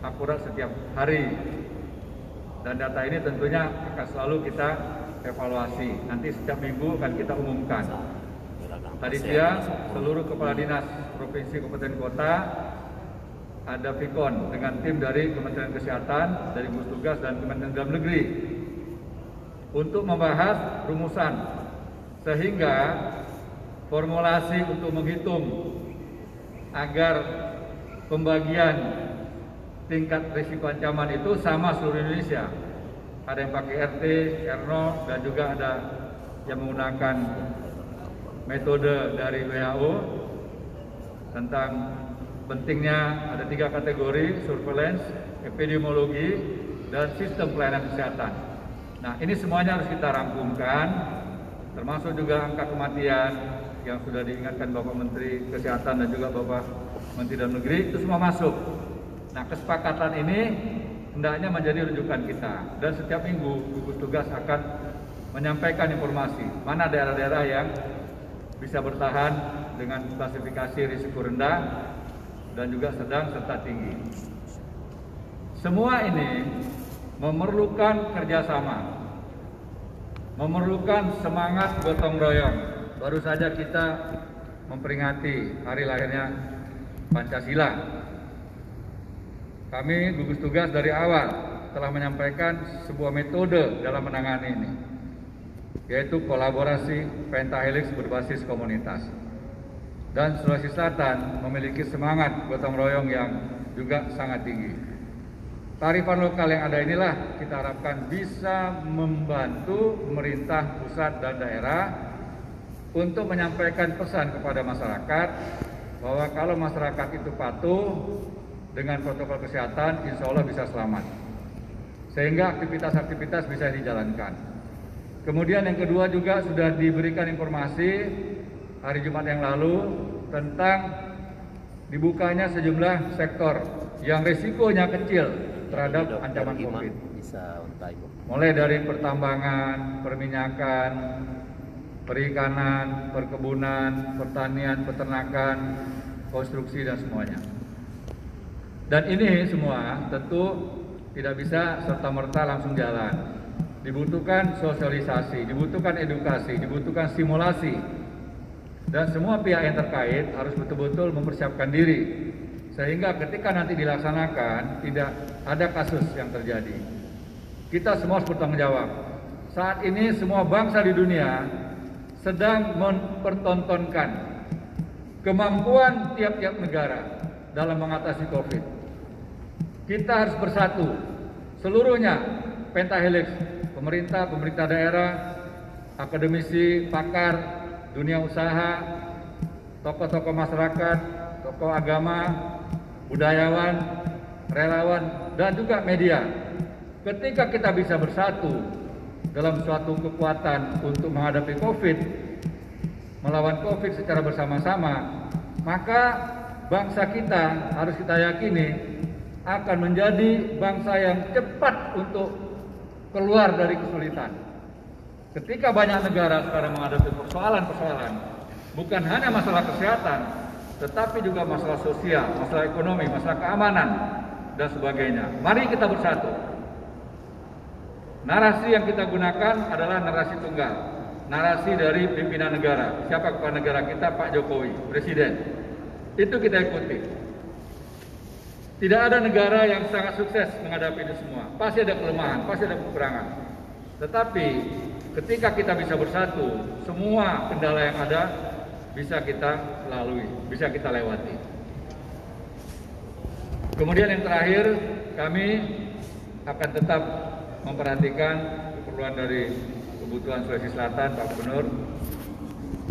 Speaker 2: akurat setiap hari. Dan data ini tentunya akan selalu kita evaluasi. Nanti setiap minggu akan kita umumkan. Tadi siang seluruh kepala dinas provinsi kabupaten kota ada Vikon dengan tim dari Kementerian Kesehatan, dari gugus tugas dan Kementerian Dalam Negeri untuk membahas rumusan sehingga formulasi untuk menghitung agar pembagian tingkat risiko ancaman itu sama seluruh Indonesia. Ada yang pakai RT, R0 dan juga ada yang menggunakan metode dari WHO tentang pentingnya ada tiga kategori surveillance, epidemiologi, dan sistem pelayanan kesehatan. Nah ini semuanya harus kita rangkumkan, termasuk juga angka kematian yang sudah diingatkan Bapak Menteri Kesehatan dan juga Bapak Menteri Dalam Negeri itu semua masuk. Nah, kesepakatan ini hendaknya menjadi rujukan kita dan setiap minggu gugus tugas akan menyampaikan informasi mana daerah-daerah yang bisa bertahan dengan klasifikasi risiko rendah dan juga sedang serta tinggi. Semua ini memerlukan kerjasama, memerlukan semangat gotong royong. Baru saja kita memperingati hari lahirnya Pancasila. Kami gugus tugas dari awal telah menyampaikan sebuah metode dalam menangani ini, yaitu kolaborasi pentahelix berbasis komunitas. Dan Sulawesi Selatan memiliki semangat gotong royong yang juga sangat tinggi. Tarifan lokal yang ada inilah kita harapkan bisa membantu pemerintah pusat dan daerah untuk menyampaikan pesan kepada masyarakat bahwa kalau masyarakat itu patuh dengan protokol kesehatan, insya Allah bisa selamat. Sehingga aktivitas-aktivitas bisa dijalankan. Kemudian yang kedua juga sudah diberikan informasi hari Jumat yang lalu tentang dibukanya sejumlah sektor yang risikonya kecil terhadap ancaman COVID. Mulai dari pertambangan, perminyakan, perikanan, perkebunan, pertanian, peternakan, konstruksi dan semuanya. Dan ini semua tentu tidak bisa serta-merta langsung jalan. Dibutuhkan sosialisasi, dibutuhkan edukasi, dibutuhkan simulasi. Dan semua pihak yang terkait harus betul-betul mempersiapkan diri sehingga ketika nanti dilaksanakan tidak ada kasus yang terjadi. Kita semua harus bertanggung jawab. Saat ini semua bangsa di dunia sedang mempertontonkan kemampuan tiap-tiap negara dalam mengatasi COVID. Kita harus bersatu, seluruhnya pentahelix, pemerintah, pemerintah daerah, akademisi, pakar, dunia usaha, tokoh-tokoh masyarakat, tokoh agama, budayawan, relawan, dan juga media. Ketika kita bisa bersatu dalam suatu kekuatan untuk menghadapi COVID, melawan COVID secara bersama-sama, maka bangsa kita harus kita yakini akan menjadi bangsa yang cepat untuk keluar dari kesulitan. Ketika banyak negara sekarang menghadapi persoalan-persoalan, bukan hanya masalah kesehatan, tetapi juga masalah sosial, masalah ekonomi, masalah keamanan, dan sebagainya. Mari kita bersatu. Narasi yang kita gunakan adalah narasi tunggal. Narasi dari pimpinan negara. Siapa kepala negara kita? Pak Jokowi, Presiden. Itu kita ikuti. Tidak ada negara yang sangat sukses menghadapi itu semua. Pasti ada kelemahan, pasti ada kekurangan. Tetapi ketika kita bisa bersatu, semua kendala yang ada bisa kita lalui, bisa kita lewati. Kemudian yang terakhir, kami akan tetap memperhatikan keperluan dari kebutuhan Sulawesi Selatan, Pak Gubernur.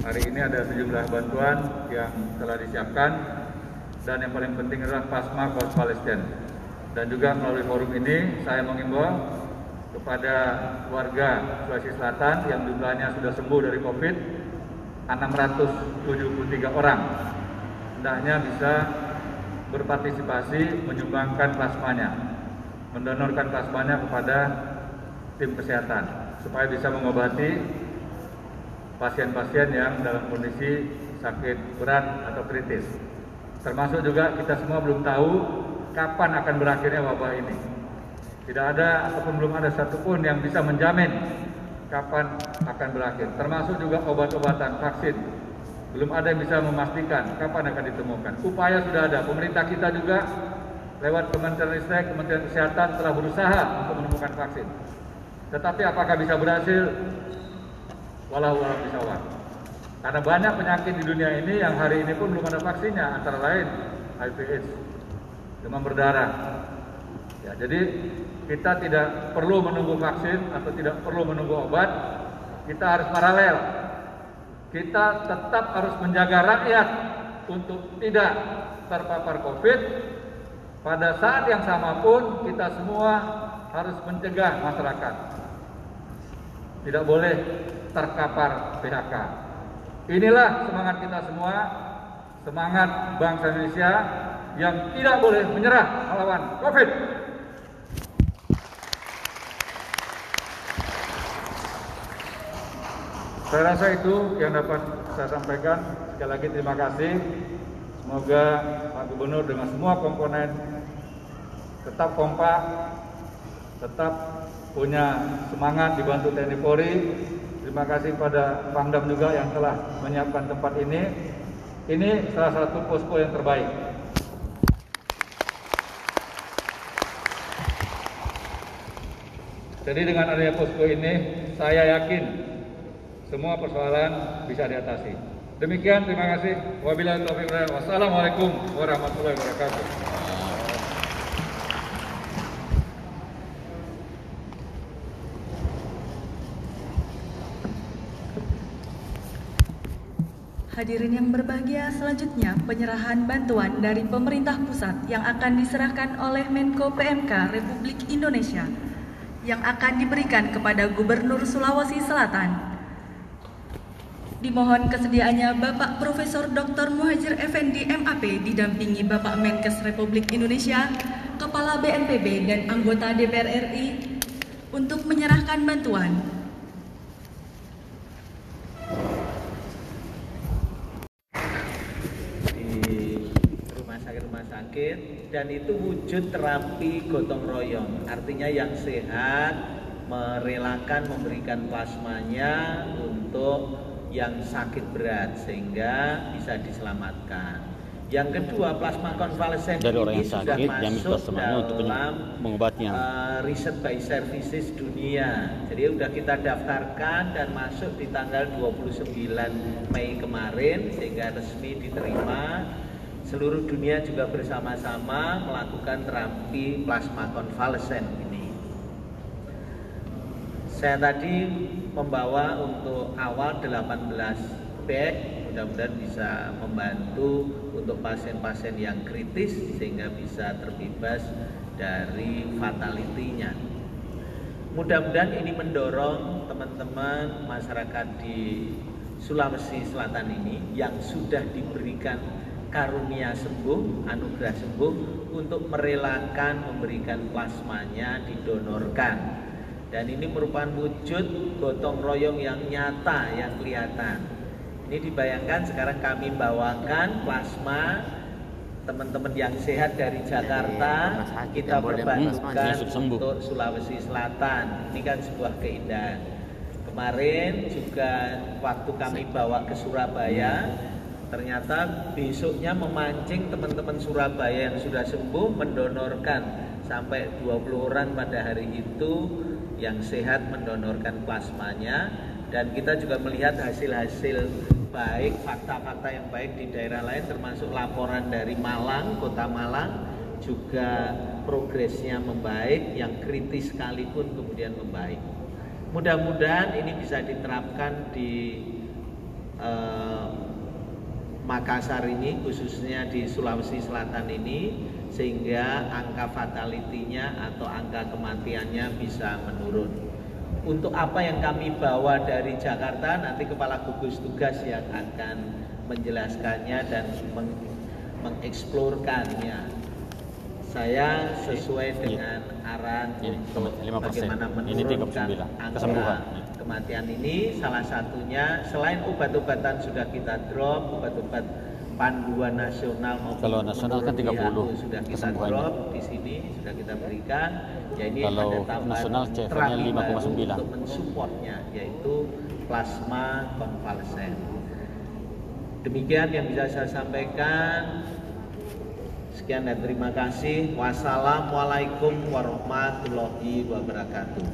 Speaker 2: Hari ini ada sejumlah bantuan yang telah disiapkan dan yang paling penting adalah pasma kaus Palestina. Dan juga melalui forum ini saya mengimbau kepada warga Sulawesi Selatan yang jumlahnya sudah sembuh dari COVID 673 orang. Hendaknya bisa berpartisipasi menyumbangkan plasmanya mendonorkan plasmanya kepada tim kesehatan supaya bisa mengobati pasien-pasien yang dalam kondisi sakit berat atau kritis. Termasuk juga kita semua belum tahu kapan akan berakhirnya wabah ini. Tidak ada ataupun belum ada satupun yang bisa menjamin kapan akan berakhir. Termasuk juga obat-obatan, vaksin. Belum ada yang bisa memastikan kapan akan ditemukan. Upaya sudah ada. Pemerintah kita juga lewat Kementerian Ristek, Kementerian Kesehatan telah berusaha untuk menemukan vaksin. Tetapi apakah bisa berhasil? Walau walau bisa Karena banyak penyakit di dunia ini yang hari ini pun belum ada vaksinnya, antara lain HIV AIDS, demam berdarah. Ya, jadi kita tidak perlu menunggu vaksin atau tidak perlu menunggu obat. Kita harus paralel. Kita tetap harus menjaga rakyat untuk tidak terpapar COVID. Pada saat yang sama pun kita semua harus mencegah masyarakat. Tidak boleh terkapar PHK. Inilah semangat kita semua, semangat bangsa Indonesia yang tidak boleh menyerah melawan COVID. Saya rasa itu yang dapat saya sampaikan. Sekali lagi terima kasih. Semoga Pak Gubernur dengan semua komponen tetap kompak, tetap punya semangat dibantu TNI Polri. Terima kasih pada Pangdam juga yang telah menyiapkan tempat ini. Ini salah satu posko yang terbaik. Jadi dengan adanya posko ini, saya yakin semua persoalan bisa diatasi. Demikian, terima kasih. Wassalamualaikum warahmatullahi wabarakatuh.
Speaker 12: Hadirin yang berbahagia, selanjutnya penyerahan bantuan dari pemerintah pusat yang akan diserahkan oleh Menko PMK Republik Indonesia yang akan diberikan kepada Gubernur Sulawesi Selatan. Dimohon kesediaannya Bapak Profesor Dr. Muhajir Effendi MAP didampingi Bapak Menkes Republik Indonesia, Kepala BNPB dan anggota DPR RI untuk menyerahkan bantuan.
Speaker 13: di rumah sakit-rumah sakit dan itu wujud terapi gotong royong artinya yang sehat merelakan memberikan plasmanya untuk yang sakit berat sehingga bisa diselamatkan yang kedua plasma konvalesen
Speaker 5: Dari orang yang sakit, diambil
Speaker 13: masuk
Speaker 5: plasmanya untuk
Speaker 13: dalam
Speaker 5: mengobatnya.
Speaker 13: uh, riset by services dunia. Jadi sudah kita daftarkan dan masuk di tanggal 29 Mei kemarin sehingga resmi diterima. Seluruh dunia juga bersama-sama melakukan terapi plasma konvalesen. Saya tadi membawa untuk awal 18 bag mudah-mudahan bisa membantu untuk pasien-pasien yang kritis sehingga bisa terbebas dari fatality-nya. Mudah-mudahan ini mendorong teman-teman masyarakat di Sulawesi Selatan ini yang sudah diberikan karunia sembuh, anugerah sembuh untuk merelakan memberikan plasmanya didonorkan. Dan ini merupakan wujud gotong royong yang nyata, yang kelihatan. Ini dibayangkan sekarang kami bawakan plasma teman-teman yang sehat dari Jakarta kita perbantukan untuk Sulawesi Selatan. Ini kan sebuah keindahan. Kemarin juga waktu kami bawa ke Surabaya, ternyata besoknya memancing teman-teman Surabaya yang sudah sembuh mendonorkan sampai 20 orang pada hari itu yang sehat mendonorkan plasmanya dan kita juga melihat hasil-hasil baik, fakta-fakta yang baik di daerah lain termasuk laporan dari Malang, Kota Malang juga progresnya membaik, yang kritis sekalipun kemudian membaik. Mudah-mudahan ini bisa diterapkan di eh, Makassar ini khususnya di Sulawesi Selatan ini sehingga angka fatality-nya atau angka kematiannya bisa menurun. Untuk apa yang kami bawa dari Jakarta nanti kepala gugus tugas yang akan menjelaskannya dan meng mengeksplorkannya. Saya sesuai dengan arahan untuk bagaimana menurunkan angka kematian ini. Salah satunya selain obat-obatan sudah kita drop obat-obat panduan nasional maupun
Speaker 5: kalau nasional kan 30
Speaker 13: sudah kita drop di sini sudah kita berikan. Ya ini
Speaker 5: kalau
Speaker 13: ada tambahan
Speaker 5: nasional CFR-nya 5,9
Speaker 13: untuk mensupportnya yaitu plasma konvalesen. Demikian yang bisa saya sampaikan. Sekian dan terima kasih. Wassalamualaikum warahmatullahi wabarakatuh